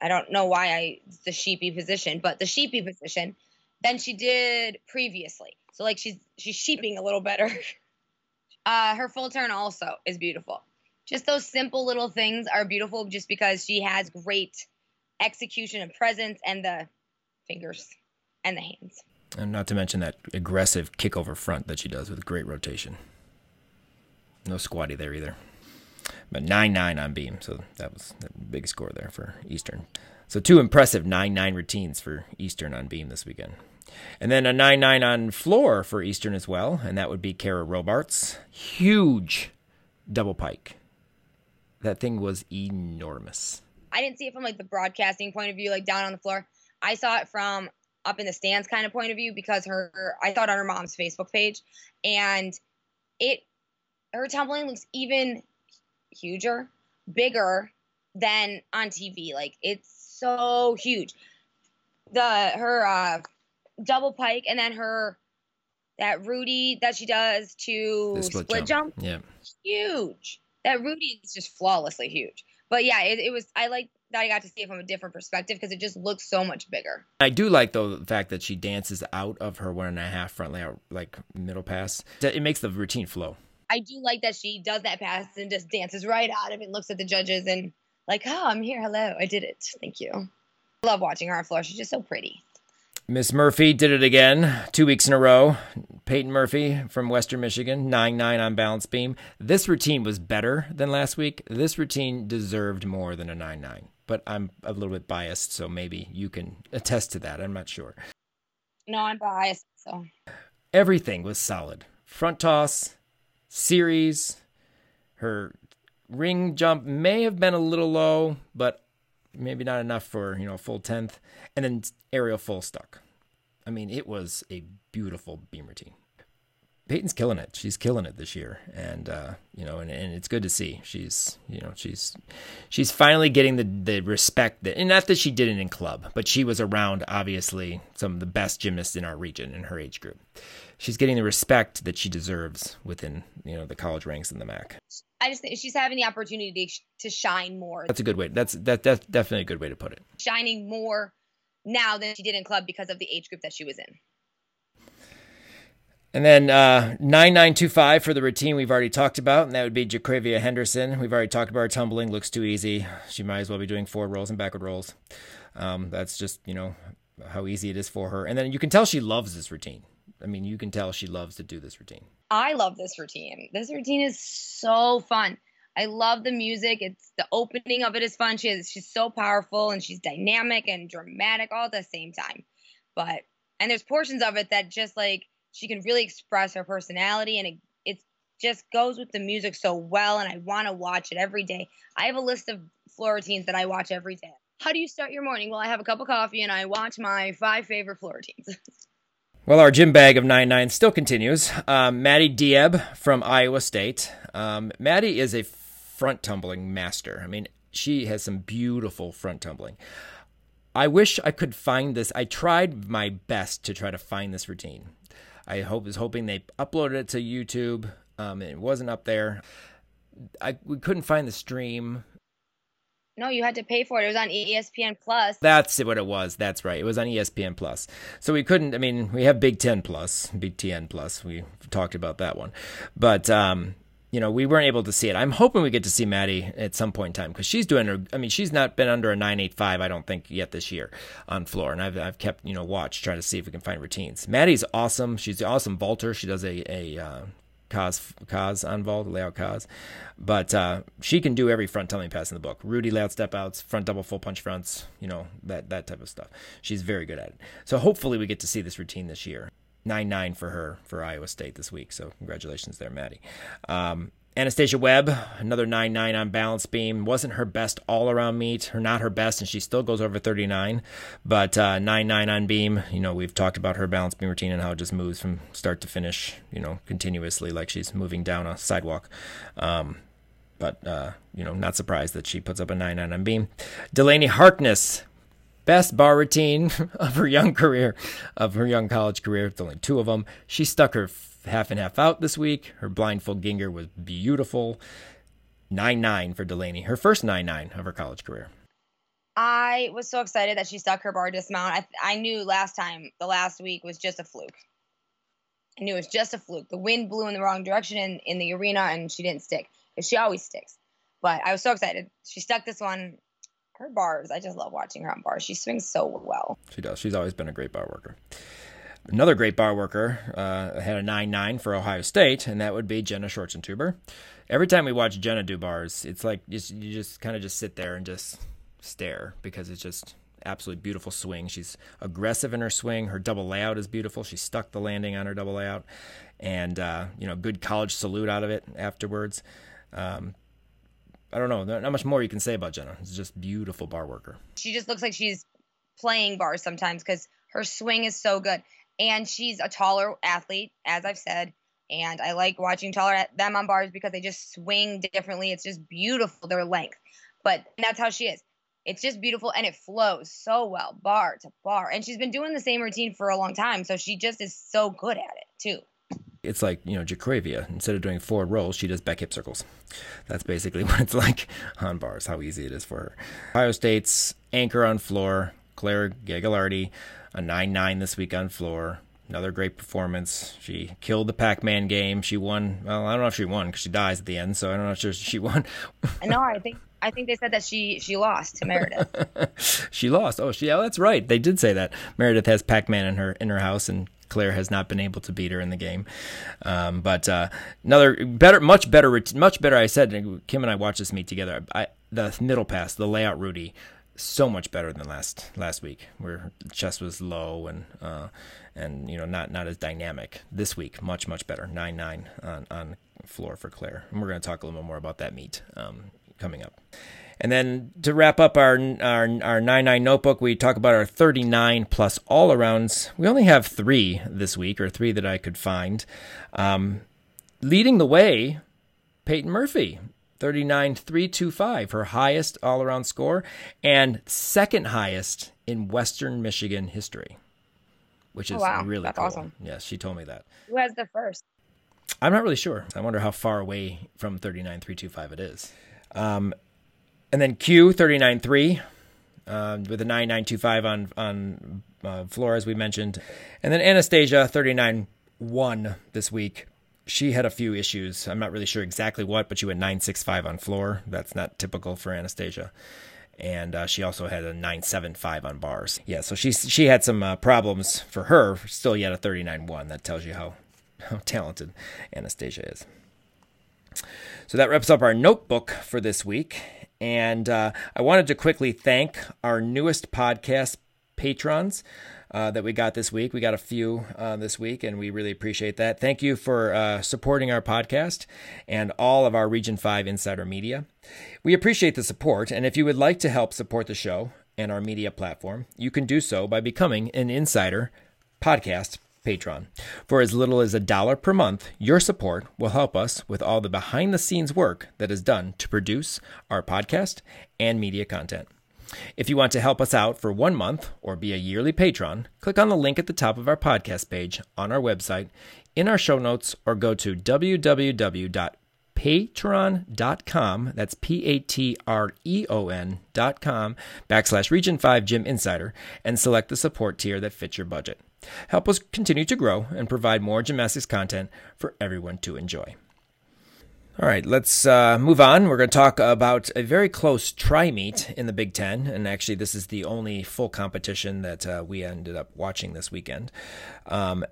I don't know why I the sheepy position, but the sheepy position than she did previously. So like she's she's sheeping a little better. (laughs) uh, her full turn also is beautiful. Just those simple little things are beautiful, just because she has great execution and presence, and the fingers and the hands. And not to mention that aggressive kick over front that she does with great rotation. No squatty there either but 9 9 on beam. So that was a big score there for Eastern. So two impressive 9 9 routines for Eastern on beam this weekend. And then a 9 9 on floor for Eastern as well, and that would be Kara Robarts. Huge double pike. That thing was enormous. I didn't see it from like the broadcasting point of view, like down on the floor. I saw it from up in the stands kind of point of view because her I saw it on her mom's Facebook page and it her tumbling looks even huger, bigger than on TV. Like it's so huge. The her uh double pike and then her that Rudy that she does to split, split, jump. jump. Yeah. Huge. That Rudy is just flawlessly huge. But yeah, it, it was I like that I got to see it from a different perspective because it just looks so much bigger. I do like though the fact that she dances out of her one and a half front layout like middle pass. It makes the routine flow. I do like that she does that pass and just dances right out of it and looks at the judges and like, oh, I'm here. Hello, I did it. Thank you. I love watching her on floor. She's just so pretty. Miss Murphy did it again, two weeks in a row. Peyton Murphy from Western Michigan, 9 9 on balance beam. This routine was better than last week. This routine deserved more than a 9 9, but I'm a little bit biased, so maybe you can attest to that. I'm not sure. No, I'm biased, so. Everything was solid. Front toss, series. Her ring jump may have been a little low, but maybe not enough for, you know, a full 10th. And then aerial full stuck. I mean, it was a beautiful beam routine. Peyton's killing it. She's killing it this year, and uh, you know, and, and it's good to see. She's, you know, she's she's finally getting the the respect that, and not that she did it in club, but she was around obviously some of the best gymnasts in our region in her age group. She's getting the respect that she deserves within you know the college ranks in the MAC. I just think she's having the opportunity to shine more. That's a good way. That's that that's definitely a good way to put it. Shining more now than she did in club because of the age group that she was in. And then uh, 9925 for the routine we've already talked about, and that would be Jacravia Henderson. We've already talked about her tumbling, looks too easy. She might as well be doing forward rolls and backward rolls. Um, that's just, you know, how easy it is for her. And then you can tell she loves this routine. I mean, you can tell she loves to do this routine. I love this routine. This routine is so fun. I love the music. It's the opening of it is fun. She is she's so powerful and she's dynamic and dramatic all at the same time. But and there's portions of it that just like she can really express her personality and it, it just goes with the music so well and i want to watch it every day i have a list of floor routines that i watch every day how do you start your morning well i have a cup of coffee and i watch my five favorite floor routines (laughs) Well, our gym bag of 9 9 still continues. Um, Maddie Diab from Iowa State. Um, Maddie is a front tumbling master. I mean, she has some beautiful front tumbling. I wish I could find this. I tried my best to try to find this routine. I hope was hoping they uploaded it to YouTube. Um, it wasn't up there. I we couldn't find the stream. No, you had to pay for it. It was on ESPN Plus. That's what it was. That's right. It was on ESPN Plus. So we couldn't. I mean, we have Big Ten Plus, Big Ten Plus. We talked about that one, but um, you know, we weren't able to see it. I'm hoping we get to see Maddie at some point in time because she's doing her. I mean, she's not been under a 985, I don't think, yet this year on floor. And I've, I've kept, you know, watch, trying to see if we can find routines. Maddie's awesome. She's the awesome vaulter. She does a, a, uh, Kaz on vault, layout Kaz. But uh, she can do every front tumbling pass in the book. Rudy layout step outs, front double full punch fronts, you know, that, that type of stuff. She's very good at it. So hopefully we get to see this routine this year. 9 9 for her for Iowa State this week. So congratulations there, Maddie. Um, Anastasia Webb, another 9 9 on balance beam. Wasn't her best all around meet, or not her best, and she still goes over 39. But uh, 9 9 on beam, you know, we've talked about her balance beam routine and how it just moves from start to finish, you know, continuously like she's moving down a sidewalk. Um, but, uh, you know, not surprised that she puts up a 9 9 on beam. Delaney Harkness, best bar routine (laughs) of her young career, of her young college career. Only two of them. She stuck her half and half out this week. Her blindfold Gienger was beautiful. 9 9 for Delaney, her first 9 9 of her college career. I was so excited that she stuck her bar dismount. I, I knew last time, the last week, was just a fluke. I knew it was just a fluke. The wind blew in the wrong direction in, in the arena and she didn't stick. Because she always sticks. But I was so excited. She stuck this one. Her bars, I just love watching her on bars. She swings so well. She does. She's always been a great bar worker. Another great bar worker uh, had a 9 9 for Ohio State, and that would be Jenna Schorzentuber. Every time we watch Jenna do bars, it's like you just, you just kind of just sit there and just stare because it's just absolutely beautiful swing. She's aggressive in her swing. Her double layout is beautiful. She stuck the landing on her double layout, and uh, you know, good college salute out of it afterwards. Um, I don't know, not much more you can say about Jenna. It's just beautiful bar worker. She just looks like she's playing bars sometimes because her swing is so good and she's a taller athlete, as I've said. And I like watching taller them on bars because they just swing differently. It's just beautiful their length, but that's how she is. It's just beautiful and it flows so well, bar to bar. And she's been doing the same routine for a long time, so she just is so good at it too. It's like, you know, Jacravia. Instead of doing four rolls, she does back hip circles. That's basically (laughs) what it's like on bars, how easy it is for her. Ohio State's anchor on floor, Claire Gagliardi a 9 9 this week on floor. Another great performance. She killed the Pac Man game. She won. Well, I don't know if she won because she dies at the end, so I don't know if she won. no, I think I think they said that she she lost to Meredith. (laughs) she lost. Oh, she. Oh, that's right. They did say that. Meredith has Pac Man in her in her house, and Claire has not been able to beat her in the game. Um, but uh, another better, much better, much better. I said Kim and I watched this meet together. I, the middle pass, the layout, Rudy so much better than last last week, where chest was low and uh, and you know not not as dynamic. This week, much much better. Nine nine on on floor for Claire, and we're going to talk a little bit more about that meet um, coming up. And then to wrap up our our our nine nine notebook, we talk about our thirty nine plus all arounds. We only have three this week, or three that I could find. Um, leading the way, Peyton Murphy 39.325, her highest all around score, and second highest in Western Michigan history, which is oh, wow. really That's cool. awesome. Yes, she told me that. Who has the first? I'm not really sure. I wonder how far away from 39.325 it is. Um, and then Q 39.3 uh, with a 9925 on on uh, floor as we mentioned, and then Anastasia 39.1 this week she had a few issues. I'm not really sure exactly what, but she went 965 on floor. That's not typical for Anastasia. And uh, she also had a 975 on bars. Yeah, so she she had some uh, problems for her. Still, yet a 39.1. That tells you how how talented Anastasia is. So that wraps up our notebook for this week. And uh, I wanted to quickly thank our newest podcast patrons uh, that we got this week. We got a few uh, this week, and we really appreciate that. Thank you for uh, supporting our podcast and all of our Region 5 Insider Media. We appreciate the support, and if you would like to help support the show and our media platform, you can do so by becoming an Insider Podcast patron. For as little as a dollar per month, your support will help us with all the behind the scenes work that is done to produce our podcast and media content. If you want to help us out for one month or be a yearly patron, click on the link at the top of our podcast page on our website, in our show notes, or go to www.patreon.com. That's P A T R E O N.com backslash Region 5 Gym Insider and select the support tier that fits your budget. Help us continue to grow and provide more gymnastics content for everyone to enjoy. All right, let's uh, move on. We're going to talk about a very close tri meet in the Big Ten. And actually, this is the only full competition that uh, we ended up watching this weekend. Um,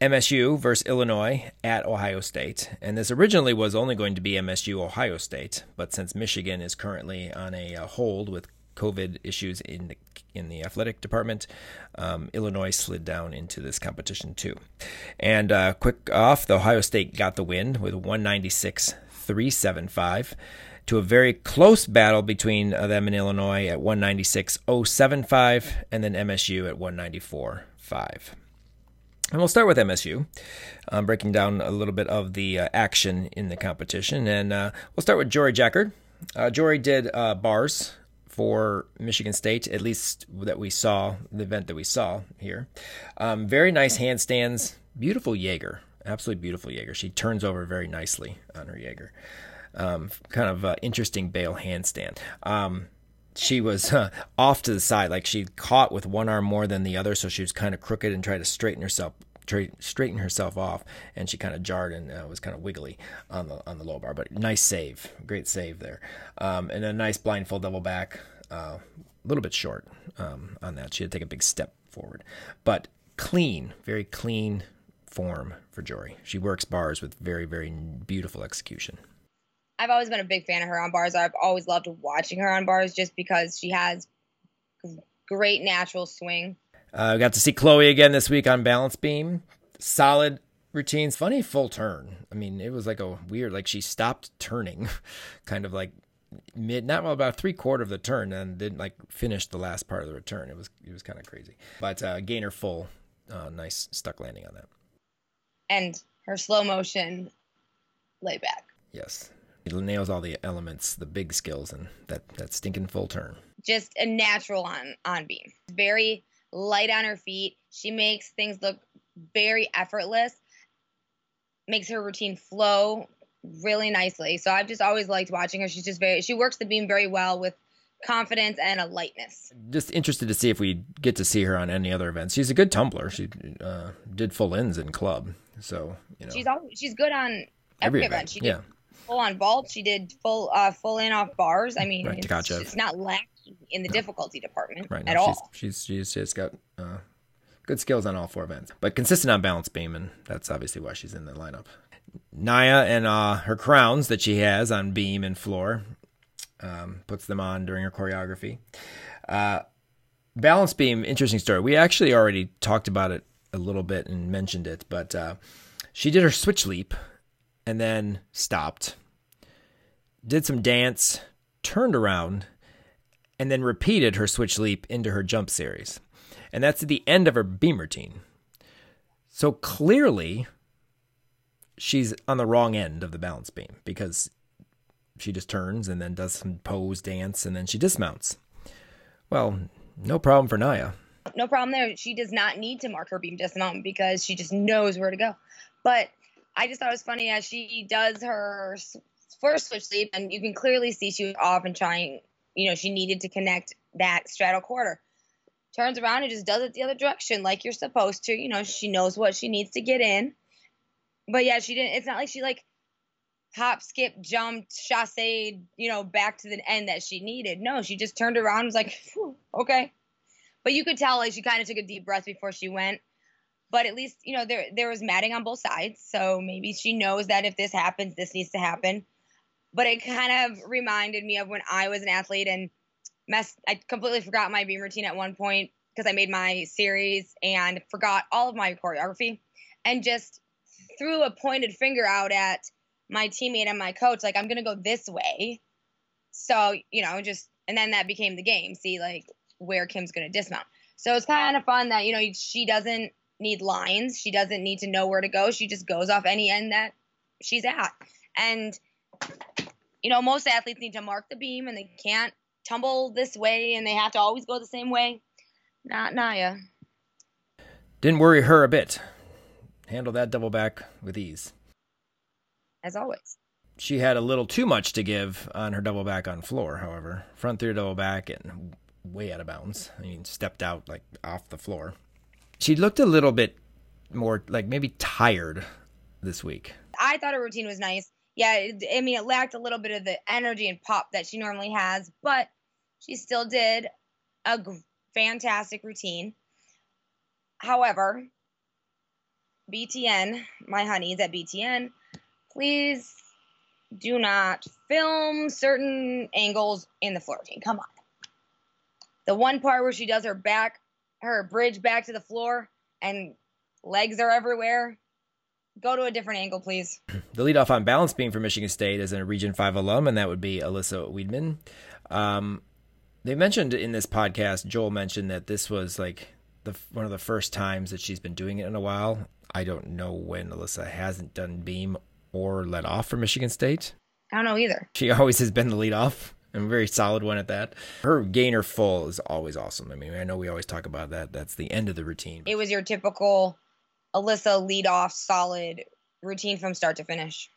MSU versus Illinois at Ohio State. And this originally was only going to be MSU Ohio State, but since Michigan is currently on a uh, hold with COVID issues in the in the athletic department, um, Illinois slid down into this competition too. And uh, quick off, the Ohio State got the win with 196 375 to a very close battle between uh, them and Illinois at 196.075 and then MSU at 194 5. And we'll start with MSU, um, breaking down a little bit of the uh, action in the competition. And uh, we'll start with Jory Jackard. Uh, Jory did uh, bars for Michigan State, at least that we saw, the event that we saw here. Um, very nice handstands, beautiful Jaeger absolutely beautiful Jaeger. She turns over very nicely on her Jaeger. Um, kind of uh, interesting bail handstand. Um, she was uh, (laughs) off to the side, like she caught with one arm more than the other, so she was kind of crooked and tried to straighten herself straighten herself off, and she kind of jarred and uh, was kind of wiggly on the on the low bar. But nice save, great save there, um, and a nice blindfold double back. Uh, a little bit short um, on that. She had to take a big step forward, but clean, very clean form for Jory. She works bars with very, very beautiful execution. I've always been a big fan of her on bars. I've always loved watching her on bars just because she has great natural swing. Uh, got to see Chloe again this week on balance beam. Solid routines. Funny full turn. I mean, it was like a weird, like she stopped turning, (laughs) kind of like mid, not well, about three quarter of the turn, and didn't like finish the last part of the return. It was it was kind of crazy. But uh, gainer full, uh, nice stuck landing on that and her slow motion layback. Yes. It nails all the elements, the big skills, and that, that stinking full turn. Just a natural on on beam. Very light on her feet. She makes things look very effortless. Makes her routine flow really nicely. So I've just always liked watching her. She's just very she works the beam very well with confidence and a lightness. Just interested to see if we get to see her on any other events. She's a good tumbler. She uh, did full ins in club. So you know, she's always, she's good on every, every event. event. She did yeah. full on vault. She did full uh, full in off bars. I mean, right, it's, it's, not lacking in the no. difficulty department right, at all. She's she's she's got uh, good skills on all four events, but consistent on balance beam, and that's obviously why she's in the lineup. Naya and uh, her crowns that she has on beam and floor um, puts them on during her choreography. Uh, balance beam, interesting story. We actually already talked about it a little bit and mentioned it, but uh, she did her switch leap and then stopped, did some dance, turned around, and then repeated her switch leap into her jump series. And that's at the end of her beam routine. So clearly, she's on the wrong end of the balance beam because she just turns and then does some pose dance and then she dismounts. Well, no problem for Naya no problem there. She does not need to mark her beam dismount because she just knows where to go. But I just thought it was funny as she does her first switch leap, and you can clearly see she was off and trying. You know, she needed to connect that straddle quarter. Turns around and just does it the other direction like you're supposed to. You know, she knows what she needs to get in. But yeah, she didn't. It's not like she like hop, skip, jumped, chasse, you know, back to the end that she needed. No, she just turned around and was like, okay, but you could tell like she kind of took a deep breath before she went. But at least you know there there was matting on both sides, so maybe she knows that if this happens, this needs to happen. But it kind of reminded me of when I was an athlete and messed. I completely forgot my beam routine at one point because I made my series and forgot all of my choreography and just threw a pointed finger out at my teammate and my coach like I'm going to go this way. So, you know, just and then that became the game. See like where Kim's going to dismount. So it's kind of fun that, you know, she doesn't need lines. She doesn't need to know where to go. She just goes off any end that she's at. And, you know, most athletes need to mark the beam and they can't tumble this way and they have to always go the same way. Not Naya. Didn't worry her a bit. Handle that double back with ease. As always. She had a little too much to give on her double back on floor, however. Front through double back and way out of bounds. I mean, stepped out like off the floor. She looked a little bit more like maybe tired this week. I thought her routine was nice. Yeah, it, I mean, it lacked a little bit of the energy and pop that she normally has, but she still did a g- fantastic routine. However, BTN, my honeys at BTN, please do not film certain angles in the floor routine. Come on. The one part where she does her back, her bridge back to the floor, and legs are everywhere. Go to a different angle, please. (clears throat) The leadoff on balance beam for Michigan State is a Region 5 alum, and that would be Alyssa Weidman. Um, they mentioned in this podcast, Joel mentioned that this was like the one of the first times that she's been doing it in a while. I don't know when Alyssa hasn't done beam or let off for Michigan State. I don't know either. She always has been the leadoff and a very solid one at that. Her gainer full is always awesome. I mean, I know we always talk about that. That's the end of the routine. It was your typical Alyssa lead off solid routine from start to finish.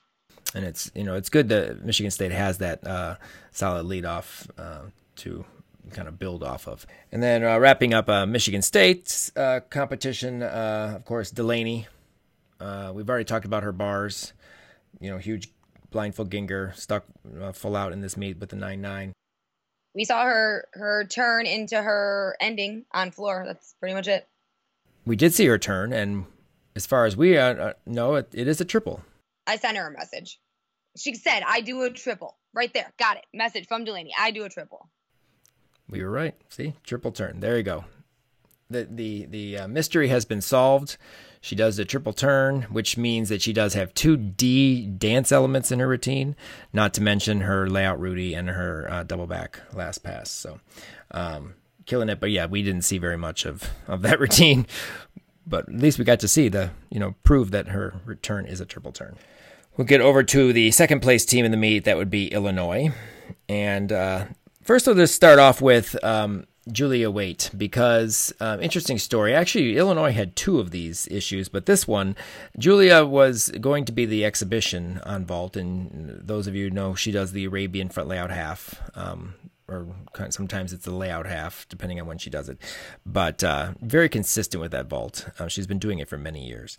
And it's you know it's good that Michigan State has that uh, solid leadoff uh, to kind of build off of. And then uh, wrapping up uh, Michigan State's uh, competition, uh, of course, Delaney. Uh, we've already talked about her bars. You know, huge blindfold Gienger stuck uh, full out in this meet with the nine nine. We saw her her turn into her ending on floor. That's pretty much it. We did see her turn, and as far as we uh, know, it, it is a triple. I sent her a message. She said, "I do a triple." Right there, got it. Message from Delaney. I do a triple. We were right. See, triple turn. There you go. The the the uh, mystery has been solved. She does the triple turn, which means that she does have two D dance elements in her routine, not to mention her layout Rudy and her uh, double back last pass. So, um, killing it. But yeah, we didn't see very much of of that (laughs) routine. But at least we got to see the you know prove that her return is a triple turn. We'll get over to the second place team in the meet. That would be Illinois, and uh, First, we'll just start off with um, Julia Waite because uh, interesting story. Actually, Illinois had two of these issues, but this one, Julia was going to be the exhibition on vault, and those of you know she does the Arabian front layout half. Um, or sometimes it's the layout half, depending on when she does it. But uh, very consistent with that vault. Uh, she's been doing it for many years.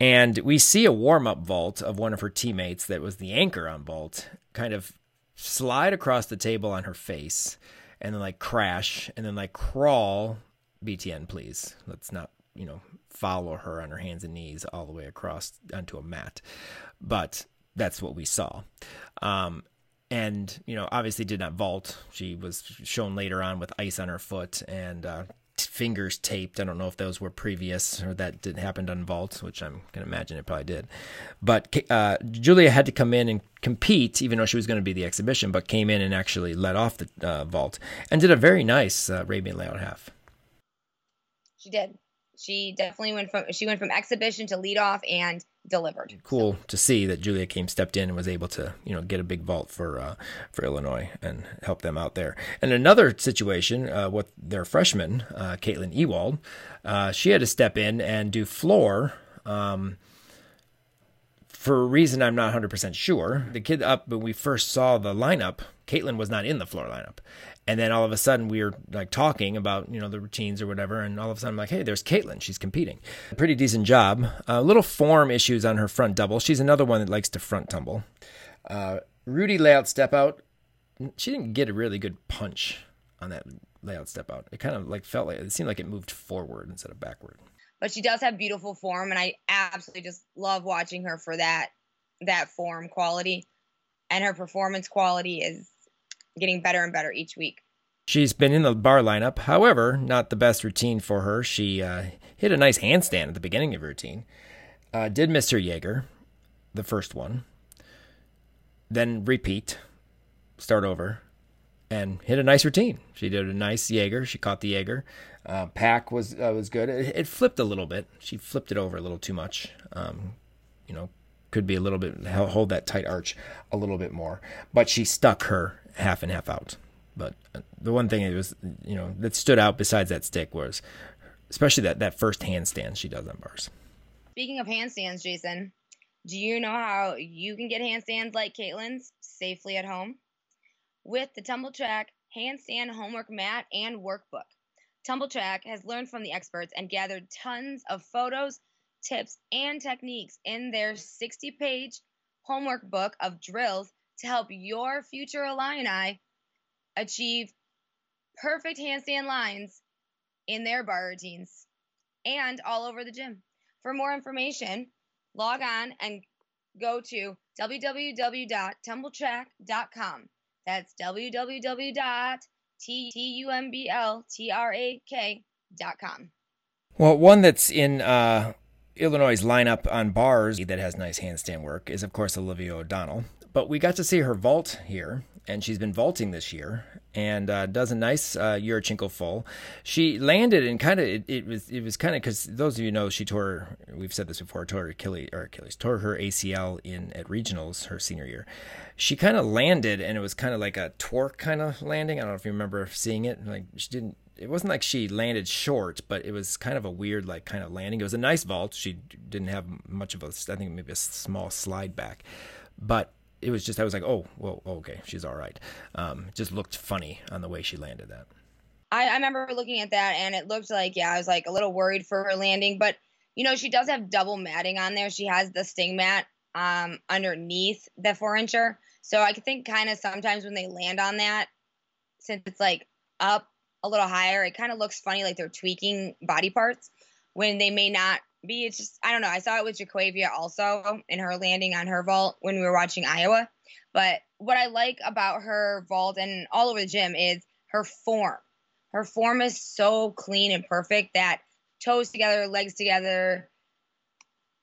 And we see a warm up vault of one of her teammates that was the anchor on vault, kind of slide across the table on her face and then like crash and then like crawl BTN please let's not you know follow her on her hands and knees all the way across onto a mat but that's what we saw um, and you know obviously did not vault she was shown later on with ice on her foot and uh, fingers taped. I don't know if those were previous or that didn't happen on vault, which I'm gonna imagine it probably did. But uh, Julia had to come in and compete, even though she was going to be the exhibition, but came in and actually let off the uh, vault and did a very nice uh, Arabian layout half. She did. She definitely went from she went from exhibition to lead off and delivered. Cool so. to see that Julia came stepped in and was able to you know get a big vault for uh, for Illinois and help them out there. And another situation uh, with their freshman uh, Caitlin Ewald, uh, she had to step in and do floor. Um, for a reason I'm not 100% sure, the kid up when we first saw the lineup, Caitlin was not in the floor lineup and then all of a sudden we were like talking about you know the routines or whatever and all of a sudden i'm like hey there's caitlin. She's competing. Pretty decent job. A uh, little form issues on her front double. She's another one that likes to front tumble. Uh, rudy layout step out. She didn't get a really good punch on that layout step out. It kind of like felt like it seemed like it moved forward instead of backward. But she does have beautiful form and i absolutely just love watching her for that that form quality. And her performance quality is getting better and better each week. She's been in the bar lineup. However, not the best routine for her. She uh, hit a nice handstand at the beginning of her routine. Uh, did Mr. Jaeger, the first one. Then repeat, start over, and hit a nice routine. She did a nice Jaeger. She caught the Jaeger. Uh, Pak was uh, was good. It, it, flipped a little bit. She flipped it over a little too much. Um, you know, could be a little bit hold that tight arch a little bit more. But she stuck her half and half out. But uh, the one thing it was, you know, that stood out besides that stick was, especially that that first handstand she does on bars. Speaking of handstands, Jason, do you know how you can get handstands like Caitlin's safely at home? With the Tumbl Trak handstand homework mat and workbook. Tumbl Trak has learned from the experts and gathered tons of photos, tips, and techniques in their 60 page homework book of drills to help your future Illini achieve perfect handstand lines in their bar routines and all over the gym. For more information, log on and go to www.tumbltrak.com. That's www.tumbltrak.com. Well, one that's in uh, Illinois' lineup on bars that has nice handstand work is, of course, Olivia O'Donnell. But we got to see her vault here, and she's been vaulting this year and uh, does a nice uh, Yurchenko full. She landed and kind of it, it, was it was kind of because those of you know she tore we've said this before tore her Achilles or Achilles tore her ACL in at regionals her senior year. She kind of landed and it was kind of like a torque kind of landing. I don't know if you remember seeing it. Like she didn't. It wasn't like she landed short, but it was kind of a weird like kind of landing. It was a nice vault. She didn't have much of a I think maybe a small slide back, but it was just I was like, oh, well, okay, she's all right. Um, just looked funny on the way she landed that. I, I remember looking at that and it looked like yeah, I was like a little worried for her landing, but you know she does have double matting on there. She has the sting mat um, underneath the four incher, so I think kind of sometimes when they land on that, since it's like up a little higher, it kind of looks funny like they're tweaking body parts when they may not be. it's just I don't know. I saw it with Jaquavia also in her landing on her vault when we were watching Iowa. But what I like about her vault and all over the gym is her form. Her form is so clean and perfect that toes together, legs together.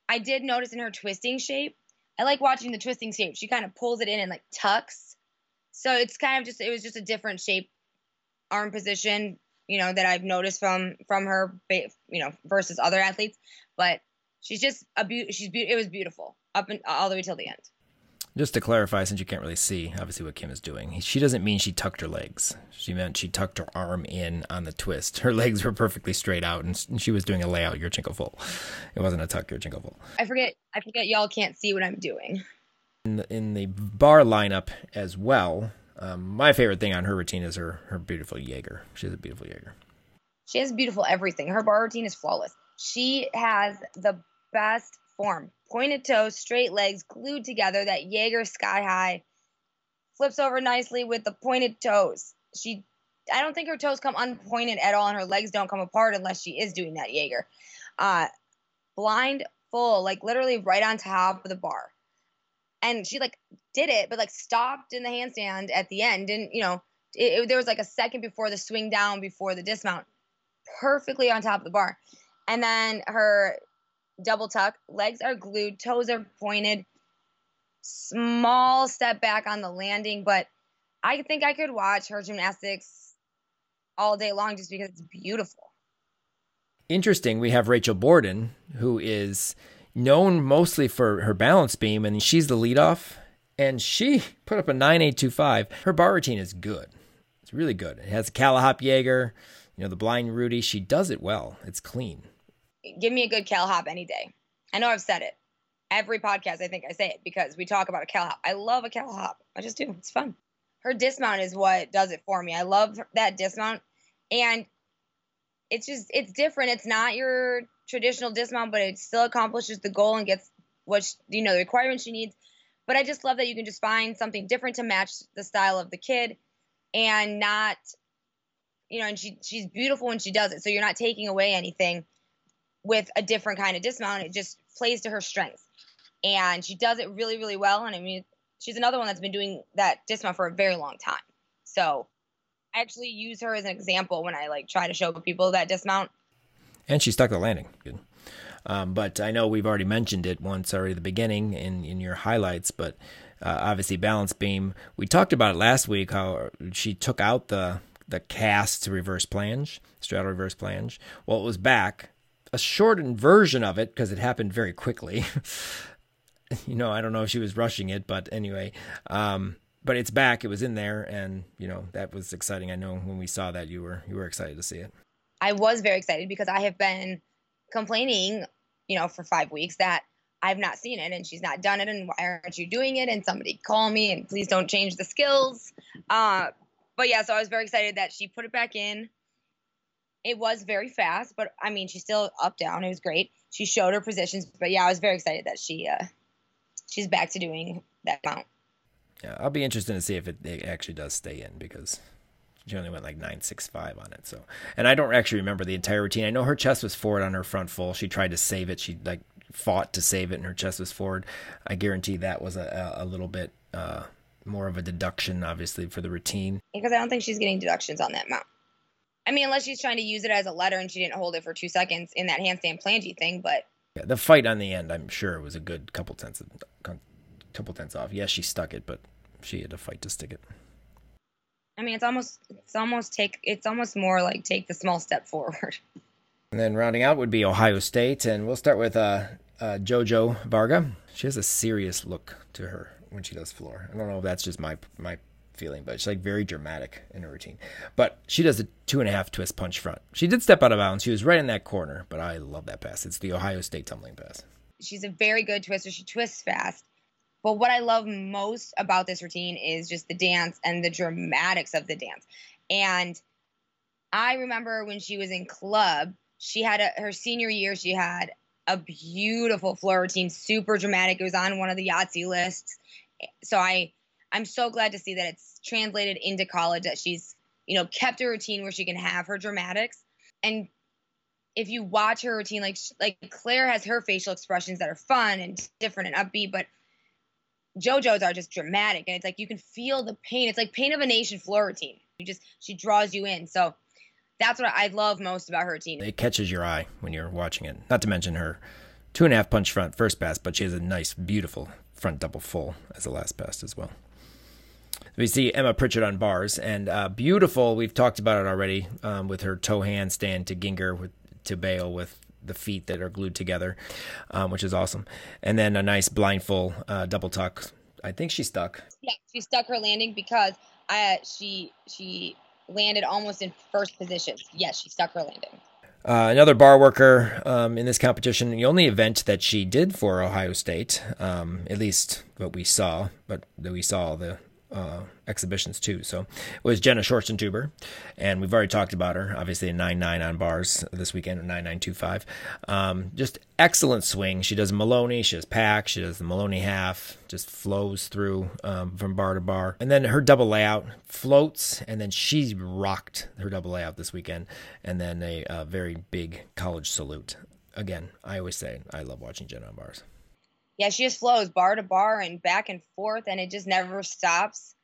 I did notice in her twisting shape. I like watching the twisting shape. She kind of pulls it in and like tucks. So it's kind of just it was just a different shape arm position you know that I've noticed from from her you know versus other athletes but she's just a be- she's be- it was beautiful up and all the way till the end. Just to clarify since you can't really see obviously what kim is doing she doesn't mean she tucked her legs. She meant she tucked her arm in on the twist. Her legs were perfectly straight out and she was doing a layout Yurchenko full. It wasn't a tuck Yurchenko full. I forget i forget y'all can't see what i'm doing. In the, in the bar lineup as well um, my favorite thing on her routine is her her beautiful Jaeger. She has a beautiful Jaeger. She has beautiful everything. Her bar routine is flawless. She has the best form. Pointed toes, straight legs, glued together. That Jaeger sky high. Flips over nicely with the pointed toes. She, I don't think her toes come unpointed at all, and her legs don't come apart unless she is doing that Jaeger. Uh, blind full, like literally right on top of the bar. And she like did it, but like stopped in the handstand at the end. And you know, it, it, there was like a second before the swing down before the dismount, perfectly on top of the bar. And then her double tuck, legs are glued, toes are pointed, small step back on the landing, but I think I could watch her gymnastics all day long just because it's beautiful. Interesting. We have Rachel Borden, who is known mostly for her balance beam, and she's the leadoff. And she (laughs) put up a 9825. Her bar routine is good. It's really good. It has a Callahop Jaeger, you know, the blind Rudy. She does it well. It's clean. Give me a good Callahop any day. I know I've said it. Every podcast, I think I say it because we talk about a Callahop. I love a Callahop. I just do. It's fun. Her dismount is what does it for me. I love that dismount. And it's just, it's different. It's not your traditional dismount, but it still accomplishes the goal and gets what, she, you know, the requirements she needs. But I just love that you can just find something different to match the style of the kid and not you know, and she she's beautiful when she does it. So you're not taking away anything with a different kind of dismount. It just plays to her strengths. And she does it really, really well. And I mean, she's another one that's been doing that dismount for a very long time. So I actually use her as an example when I like try to show people that dismount. And she stuck the landing. Um, but I know we've already mentioned it once already at the beginning in, in your highlights, but uh, obviously balance beam. We talked about it last week how she took out the the cast to reverse planche, straddle reverse planche. Well, it was back, a shortened version of it because it happened very quickly. (laughs) you know, I don't know if she was rushing it, but anyway, um, but it's back. It was in there, and you know that was exciting. I know when we saw that you were you were excited to see it. I was very excited because I have been complaining, you know, for five weeks that I've not seen it and she's not done it and why aren't you doing it? And somebody call me and please don't change the skills. Uh, but yeah, so I was very excited that she put it back in. It was very fast, but I mean, she's still up down. It was great. She showed her positions, but yeah, I was very excited that she uh, she's back to doing that mount. Yeah, I'll be interested to see if it, it actually does stay in because she only went like nine six five on it. So, and I don't actually remember the entire routine. I know her chest was forward on her front full. She tried to save it. She like fought to save it, and her chest was forward. I guarantee that was a, a little bit uh, more of a deduction, obviously, for the routine. Because I don't think she's getting deductions on that mount. I mean, unless she's trying to use it as a letter and she didn't hold it for two seconds in that handstand planche thing, but. Yeah, the fight on the end, I'm sure, it was a good couple tenths, of, couple tenths off. Yes, she stuck it, but she had to fight to stick it. I mean, it's almost it's almost take it's almost more like take the small step (laughs) forward. And then rounding out would be Ohio State, and we'll start with uh, uh, JoJo Varga. She has a serious look to her when she does floor. I don't know if that's just my my feeling, but she's like very dramatic in her routine. But she does a two and a half twist punch front. She did step out of bounds. She was right in that corner, but I love that pass. It's the Ohio State tumbling pass. She's a very good twister. She twists fast. But what I love most about this routine is just the dance and the dramatics of the dance. And I remember when she was in club, she had a, her senior year, she had a beautiful floor routine, super dramatic. It was on one of the Yahtzee lists. So I I'm so glad to see that it's translated into college that she's, you know, kept a routine where she can have her dramatics. And if you watch her routine, like like Claire has her facial expressions that are fun and different and upbeat, but JoJo's are just dramatic, and it's like you can feel the pain. It's like pain of a nation floor routine. You just she draws you in. So that's what I love most about her routine. It catches your eye when you're watching it. Not to mention her two and a half punch front first pass, but she has a nice, beautiful front double full as the last pass as well. We see Emma Pritchard on bars and uh, beautiful. We've talked about it already um, with her toe handstand to Gienger with to Bail with the feet that are glued together, um, which is awesome. And then a nice blind full uh, double tuck. I think she stuck. Yeah, she stuck her landing because I she she landed almost in first position. Yes, she stuck her landing. Uh, another bar worker um, in this competition, the only event that she did for Ohio State, um, at least what we saw, but that we saw the uh, exhibitions too. So it was Jenna Schwarzentuber, and we've already talked about her. Obviously, a nine nine on bars this weekend, nine nine two five. Um, just excellent swing. She does Maloney, she does Pak, she does the Maloney half. Just flows through um, from bar to bar, and then her double layout floats, and then she rocked her double layout this weekend, and then a, a very big college salute. Again, I always say I love watching Jenna on bars yeah, she just flows bar to bar and back and forth, and it just never stops.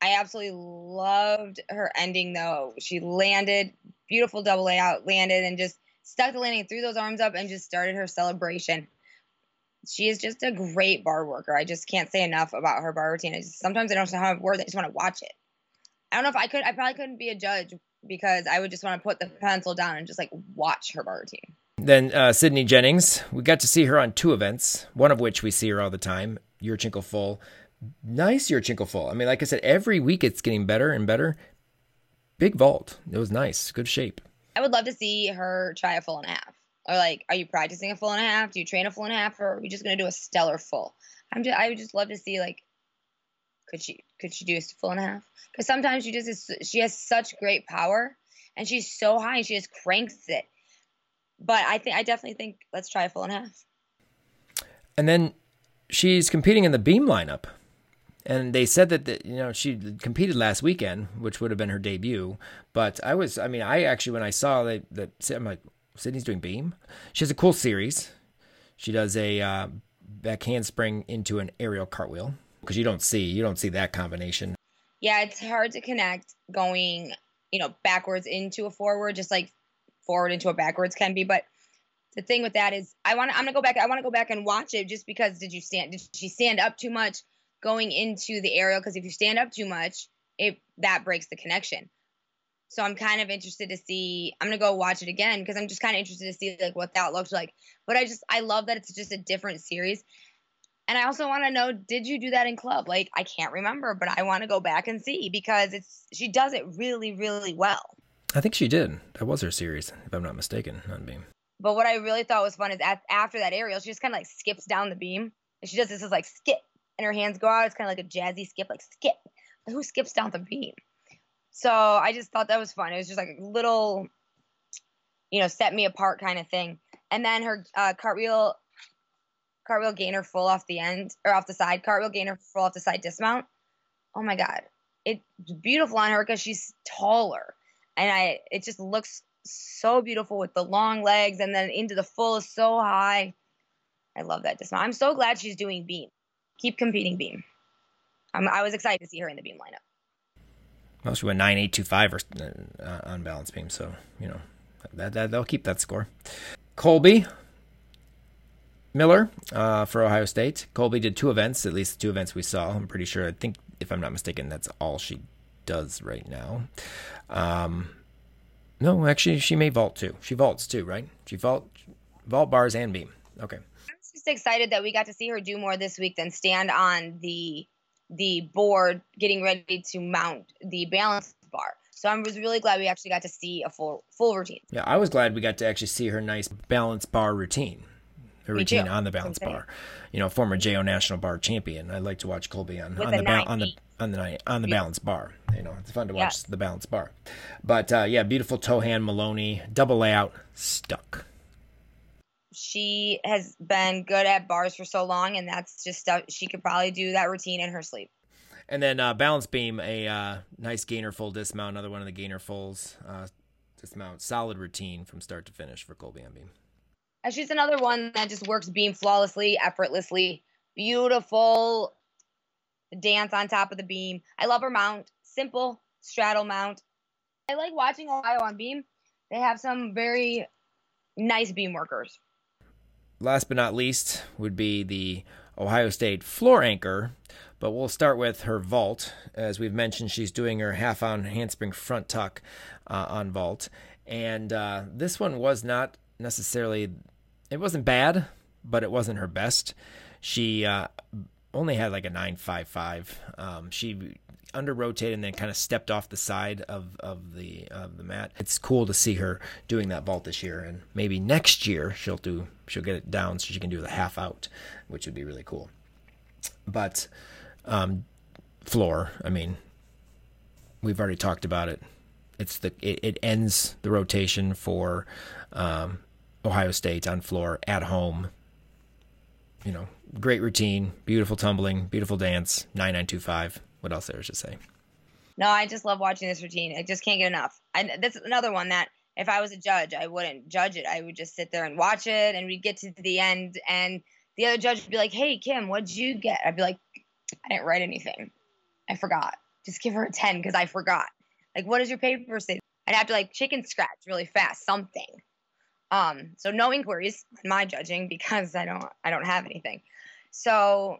I absolutely loved her ending though. She landed, beautiful double layout, landed and just stuck the landing, threw those arms up, and just started her celebration. She is just a great bar worker. I just can't say enough about her bar routine. I just, sometimes I don't know how to word. I just want to watch it. I don't know if I could. I probably couldn't be a judge because I would just want to put the pencil down and just like watch her bar routine. Then uh, Sydney Jennings, we got to see her on two events, one of which we see her all the time, Yurchenko Full. Nice Yurchenko Full. I mean, like I said, every week it's getting better and better. Big vault. It was nice. Good shape. I would love to see her try a full and a half. Or like, are you practicing a full and a half? Do you train a full and a half, or are we just gonna do a stellar full? I'm just, I would just love to see like, could she could she do a full and a half? Because sometimes she just is, she has such great power, and she's so high, and she just cranks it but I think I definitely think let's try a full and a half. And then she's competing in the beam lineup. And they said that the, you know she competed last weekend, which would have been her debut. But I was, I mean, I actually when I saw that, that I'm like, Sydney's doing beam. She has a cool series. She does a uh, back handspring into an aerial cartwheel because you don't see you don't see that combination. Yeah, it's hard to connect going you know backwards into a forward, just like forward into a backwards can be. But the thing with that is, I want I'm gonna go back. I want to go back and watch it just because did you stand? Did she stand up too much going into the aerial? Because if you stand up too much, it that breaks the connection. So I'm kind of interested to see. I'm gonna go watch it again because I'm just kind of interested to see like what that looked like. But I just I love that it's just a different series. And I also want to know, did you do that in club? Like, I can't remember, but I want to go back and see because it's she does it really, really well. I think she did. That was her series, if I'm not mistaken, on beam. But what I really thought was fun is at, after that aerial, she just kind of like skips down the beam. And she does this is like skip, and her hands go out. It's kind of like a jazzy skip, like skip. Who skips down the beam? So I just thought that was fun. It was just like a little, you know, set me apart kind of thing. And then her uh, cartwheel cartwheel gainer full off the end or off the side, cartwheel gainer full off the side dismount. Oh my god, it's beautiful on her because she's taller, and I it just looks so beautiful with the long legs and then into the full is so high. I love that dismount. I'm so glad she's doing beam. Keep competing beam. I'm, I was excited to see her in the beam lineup. Well, she went nine eight two five or uh, on balance beam, so you know that, that they'll keep that score. Colby Miller uh, for Ohio State. Colby did two events, at least two events we saw. I'm pretty sure. I think, if I'm not mistaken, that's all she does right now. Um, no, actually, she may vault too. She vaults too, right? She vault vault bars and beam. Okay. I'm just excited that we got to see her do more this week than stand on the the board getting ready to mount the balance bar. So I was really glad we actually got to see a full full routine. Yeah, I was glad we got to actually see her nice balance bar routine her Me routine too. on the balance thing. bar. You know, former JO national bar champion. I like to watch Colby on, With on the ba- on the on the ni- on the balance bar. You know, it's fun to Yeah. watch the balance bar. But uh, yeah, beautiful toe hand Maloney double layout stuck. She has been good at bars for so long, and that's just stuff she could probably do that routine in her sleep. And then uh, balance beam, a uh, nice gainer full dismount, another one of the gainer fulls uh, dismount. Solid routine from start to finish for Colby on beam. And she's another one that just works beam flawlessly, effortlessly. Beautiful dance on top of the beam. I love her mount. Simple straddle mount. I like watching Ohio on beam. They have some very nice beam workers. Last but not least would be the Ohio State floor anchor, but we'll start with her vault. As we've mentioned, she's doing her half on handspring front tuck uh, on vault. And uh, this one was not necessarily, it wasn't bad, but it wasn't her best. She uh, only had like a 955. Um, she under rotated and then kind of stepped off the side of, of the of the mat. It's cool to see her doing that vault this year, and maybe next year she'll do she'll get it down so she can do the half out, which would be really cool. But um, floor, I mean, we've already talked about it. It's the it, it ends the rotation for um, Ohio State on floor at home. You know, great routine, beautiful tumbling, beautiful dance, nine nine two five. What else there is to say? No, I just love watching this routine. I just can't get enough. And that's another one that if I was a judge, I wouldn't judge it. I would just sit there and watch it, and we'd get to the end, and the other judge would be like, "Hey, Kim, what'd you get?" I'd be like, "I didn't write anything. I forgot. Just give her a ten because I forgot. Like, what does your paper say?" I'd have to like chicken scratch really fast something. Um, so no inquiries my judging because I don't I don't have anything. So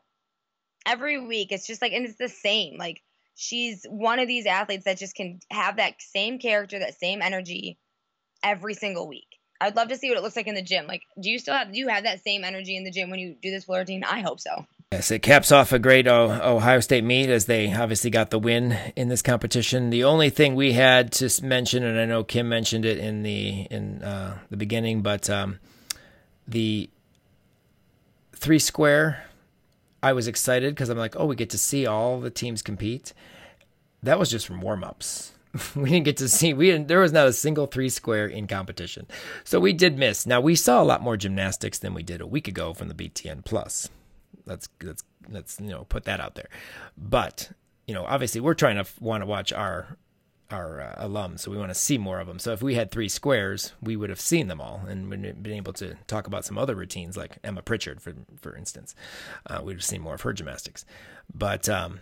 every week it's just like and it's the same like she's one of these athletes that just can have that same character that same energy every single week i'd love to see what it looks like in the gym like do you still have do you have that same energy in the gym when you do this floor routine i hope so Yes, it caps off a great Ohio State meet as they obviously got the win in this competition. The only thing we had to mention, and I know Kim mentioned it in the in uh, the beginning, but um, the three square, I was excited because I'm like, oh, we get to see all the teams compete. That was just from warm ups. (laughs) we didn't get to see we didn't there was not a single three square in competition. So we did miss. Now we saw a lot more gymnastics than we did a week ago from the btn plus. Let's let's let's you know put that out there. But you know obviously we're trying to want to watch our our uh, alums so we want to see more of them so if we had three squares we would have seen them all and been able to talk about some other routines like emma pritchard for for instance. Uh, we'd have seen more of her gymnastics. But um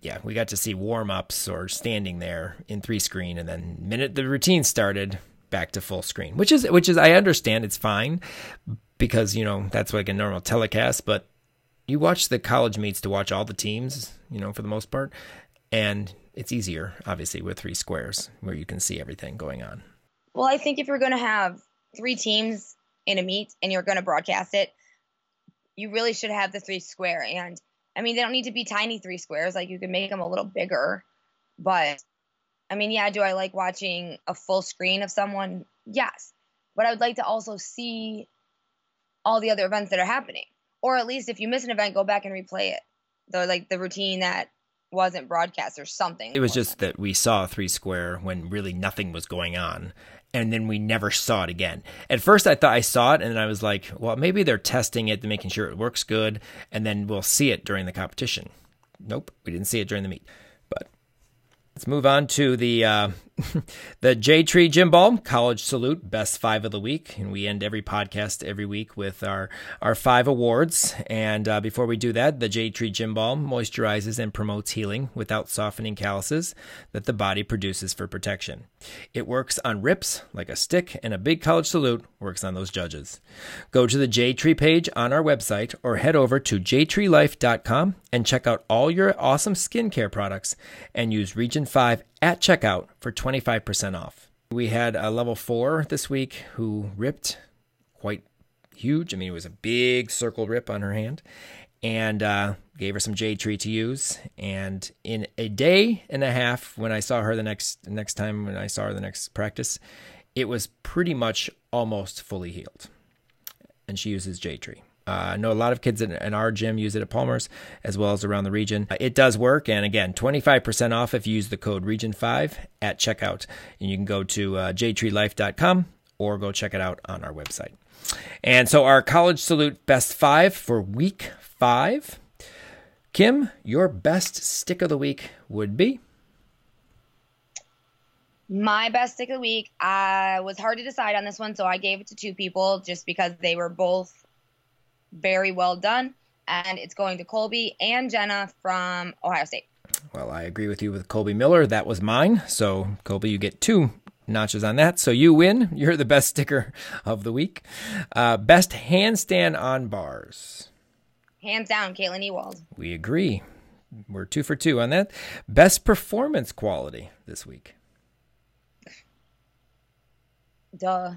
yeah, we got to see warm ups or standing there in three screen, and then minute the routine started, back to full screen, which is which is I understand it's fine because you know that's like a normal telecast, but you watch the college meets to watch all the teams, you know, for the most part, and it's easier obviously with three squares where you can see everything going on. well i think if you're going to have three teams in a meet and you're going to broadcast it you really should have the three square. And I mean, they don't need to be tiny three squares. Like you can make them a little bigger. But I mean, yeah, do I like watching a full screen of someone? Yes. But I would like to also see all the other events that are happening. Or at least if you miss an event, go back and replay it. Though like the routine that wasn't broadcast or something. It was just that we saw three square when really nothing was going on. And then we never saw it again. At first, I thought I saw it, and then I was like, well, maybe they're testing it, making sure it works good, and then we'll see it during the competition. Nope, we didn't see it during the meet. But let's move on to the uh, (laughs) the J Tree Gym Balm College Salute Best Five of the Week, and we end every podcast every week with our our five awards. And uh, before we do that, the J Tree Gym Balm moisturizes and promotes healing without softening calluses that the body produces for protection. It works on rips like a stick, and a big college salute works on those judges. Go to the J Tree page on our website or head over to jtreelife.com and check out all your awesome skincare products and use Region 5 at checkout for 25% off. We had a level 4 this week who ripped quite huge. I mean, it was a big circle rip on her hand and uh, gave her some jade tree to use. And in a day and a half, when I saw her the next next time when I saw her the next practice, it was pretty much almost fully healed. And she uses jade tree. Uh, I know a lot of kids in, in, our gym use it at Palmer's as well as around the region. Uh, it does work. And again, 25% off if you use the code REGION5 at checkout. And you can go to uh, jtreelife.com or go check it out on our website. And so our college salute best five for week five. Kim, your best stick of the week would be? My best stick of the week, I was hard to decide on this one, so I gave it to two people just because they were both very well done. And it's going to Colby and Jenna from Ohio State. Well, I agree with you with Colby Miller. That was mine. So, Colby, you get two notches on that. So, you win. (laughs) You're the best sticker of the week. Uh, best handstand on bars. Hands down, Caitlin Ewald. We agree. We're two for two on that. Best performance quality this week. Duh.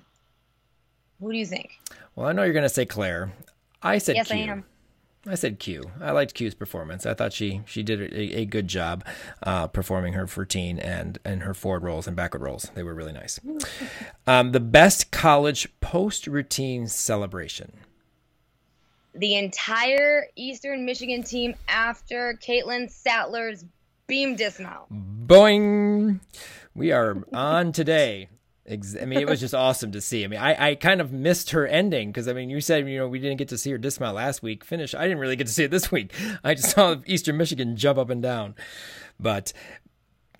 Who do you think? Well, I know you're going to say Claire. I said yes, Q. I am. I said Q. I liked Q's performance. I thought she she did a, a good job uh, performing her routine and and her forward rolls and backward rolls. They were really nice. (laughs) Um, the best college post routine celebration. The entire Eastern Michigan team after Caitlin Sattler's beam dismount. Boing! We are on today. (laughs) I mean, it was just awesome to see. I mean, I, I kind of missed her ending because I mean, you said you know we didn't get to see her dismount last week finish. I didn't really get to see it this week. I just saw Eastern Michigan jump up and down. But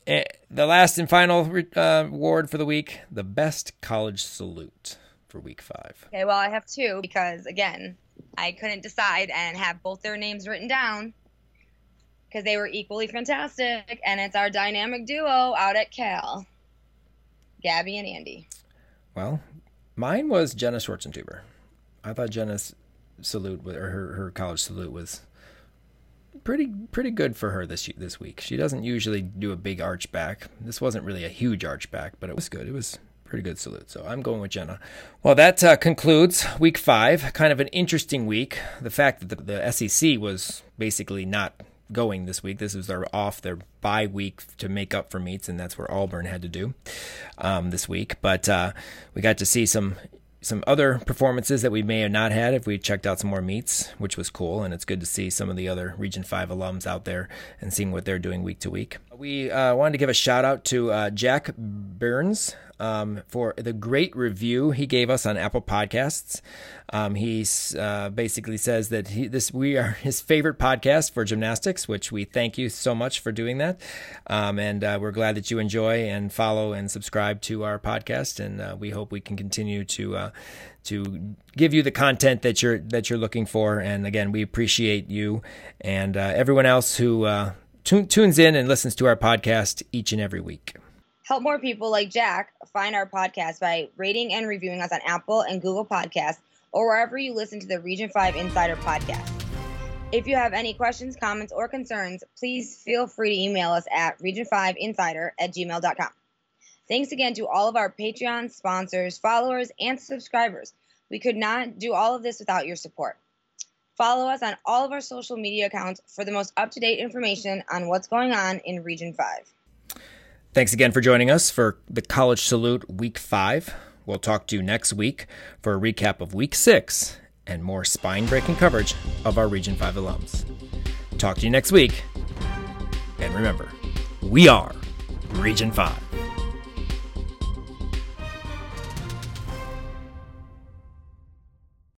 eh, the last and final uh, award for the week: the best college salute for week five. Okay, well, I have two because again, I couldn't decide and have both their names written down because they were equally fantastic, and it's our dynamic duo out at Cal. Gabby and Andy. Well, mine was Jenna Schwarzentuber. I thought Jenna's salute or her, her college salute was pretty pretty good for her this this week. She doesn't usually do a big arch back. This wasn't really a huge arch back, but it was good. It was pretty good salute. So I'm going with Jenna. Well, that uh, concludes week five. Kind of an interesting week. The fact that the, the SEC was basically not going this week. This was their off their bye week to make up for meets, and that's where Auburn had to do um, this week. But uh, we got to see some some other performances that we may have not had if we checked out some more meets, which was cool. And it's good to see some of the other Region 5 alums out there and seeing what they're doing week to week. We uh, wanted to give a shout out to uh, Jack Burns um, for the great review he gave us on Apple Podcasts. Um, he uh, basically says that he, this we are his favorite podcast for gymnastics, which we thank you so much for doing that. Um, and uh, we're glad that you enjoy and follow and subscribe to our podcast. And uh, we hope we can continue to uh, to give you the content that you're that you're looking for. And again, we appreciate you and uh, everyone else who tunes in and listens to our podcast each and every week help more people like Jack find our podcast by rating and reviewing us on Apple and Google Podcasts or wherever you listen to the Region 5 Insider podcast. If you have any questions, comments, or concerns, please feel free to email us at region5insider at gmail.com. Thanks again to all of our Patreon sponsors, followers, and subscribers. We could not do all of this without your support. Follow us on all of our social media accounts for the most up to date information on what's going on in Region 5. Thanks again for joining us for the College Salute Week 5. We'll talk to you next week for a recap of Week 6 and more spine breaking coverage of our Region 5 alums. Talk to you next week. And remember, we are Region 5.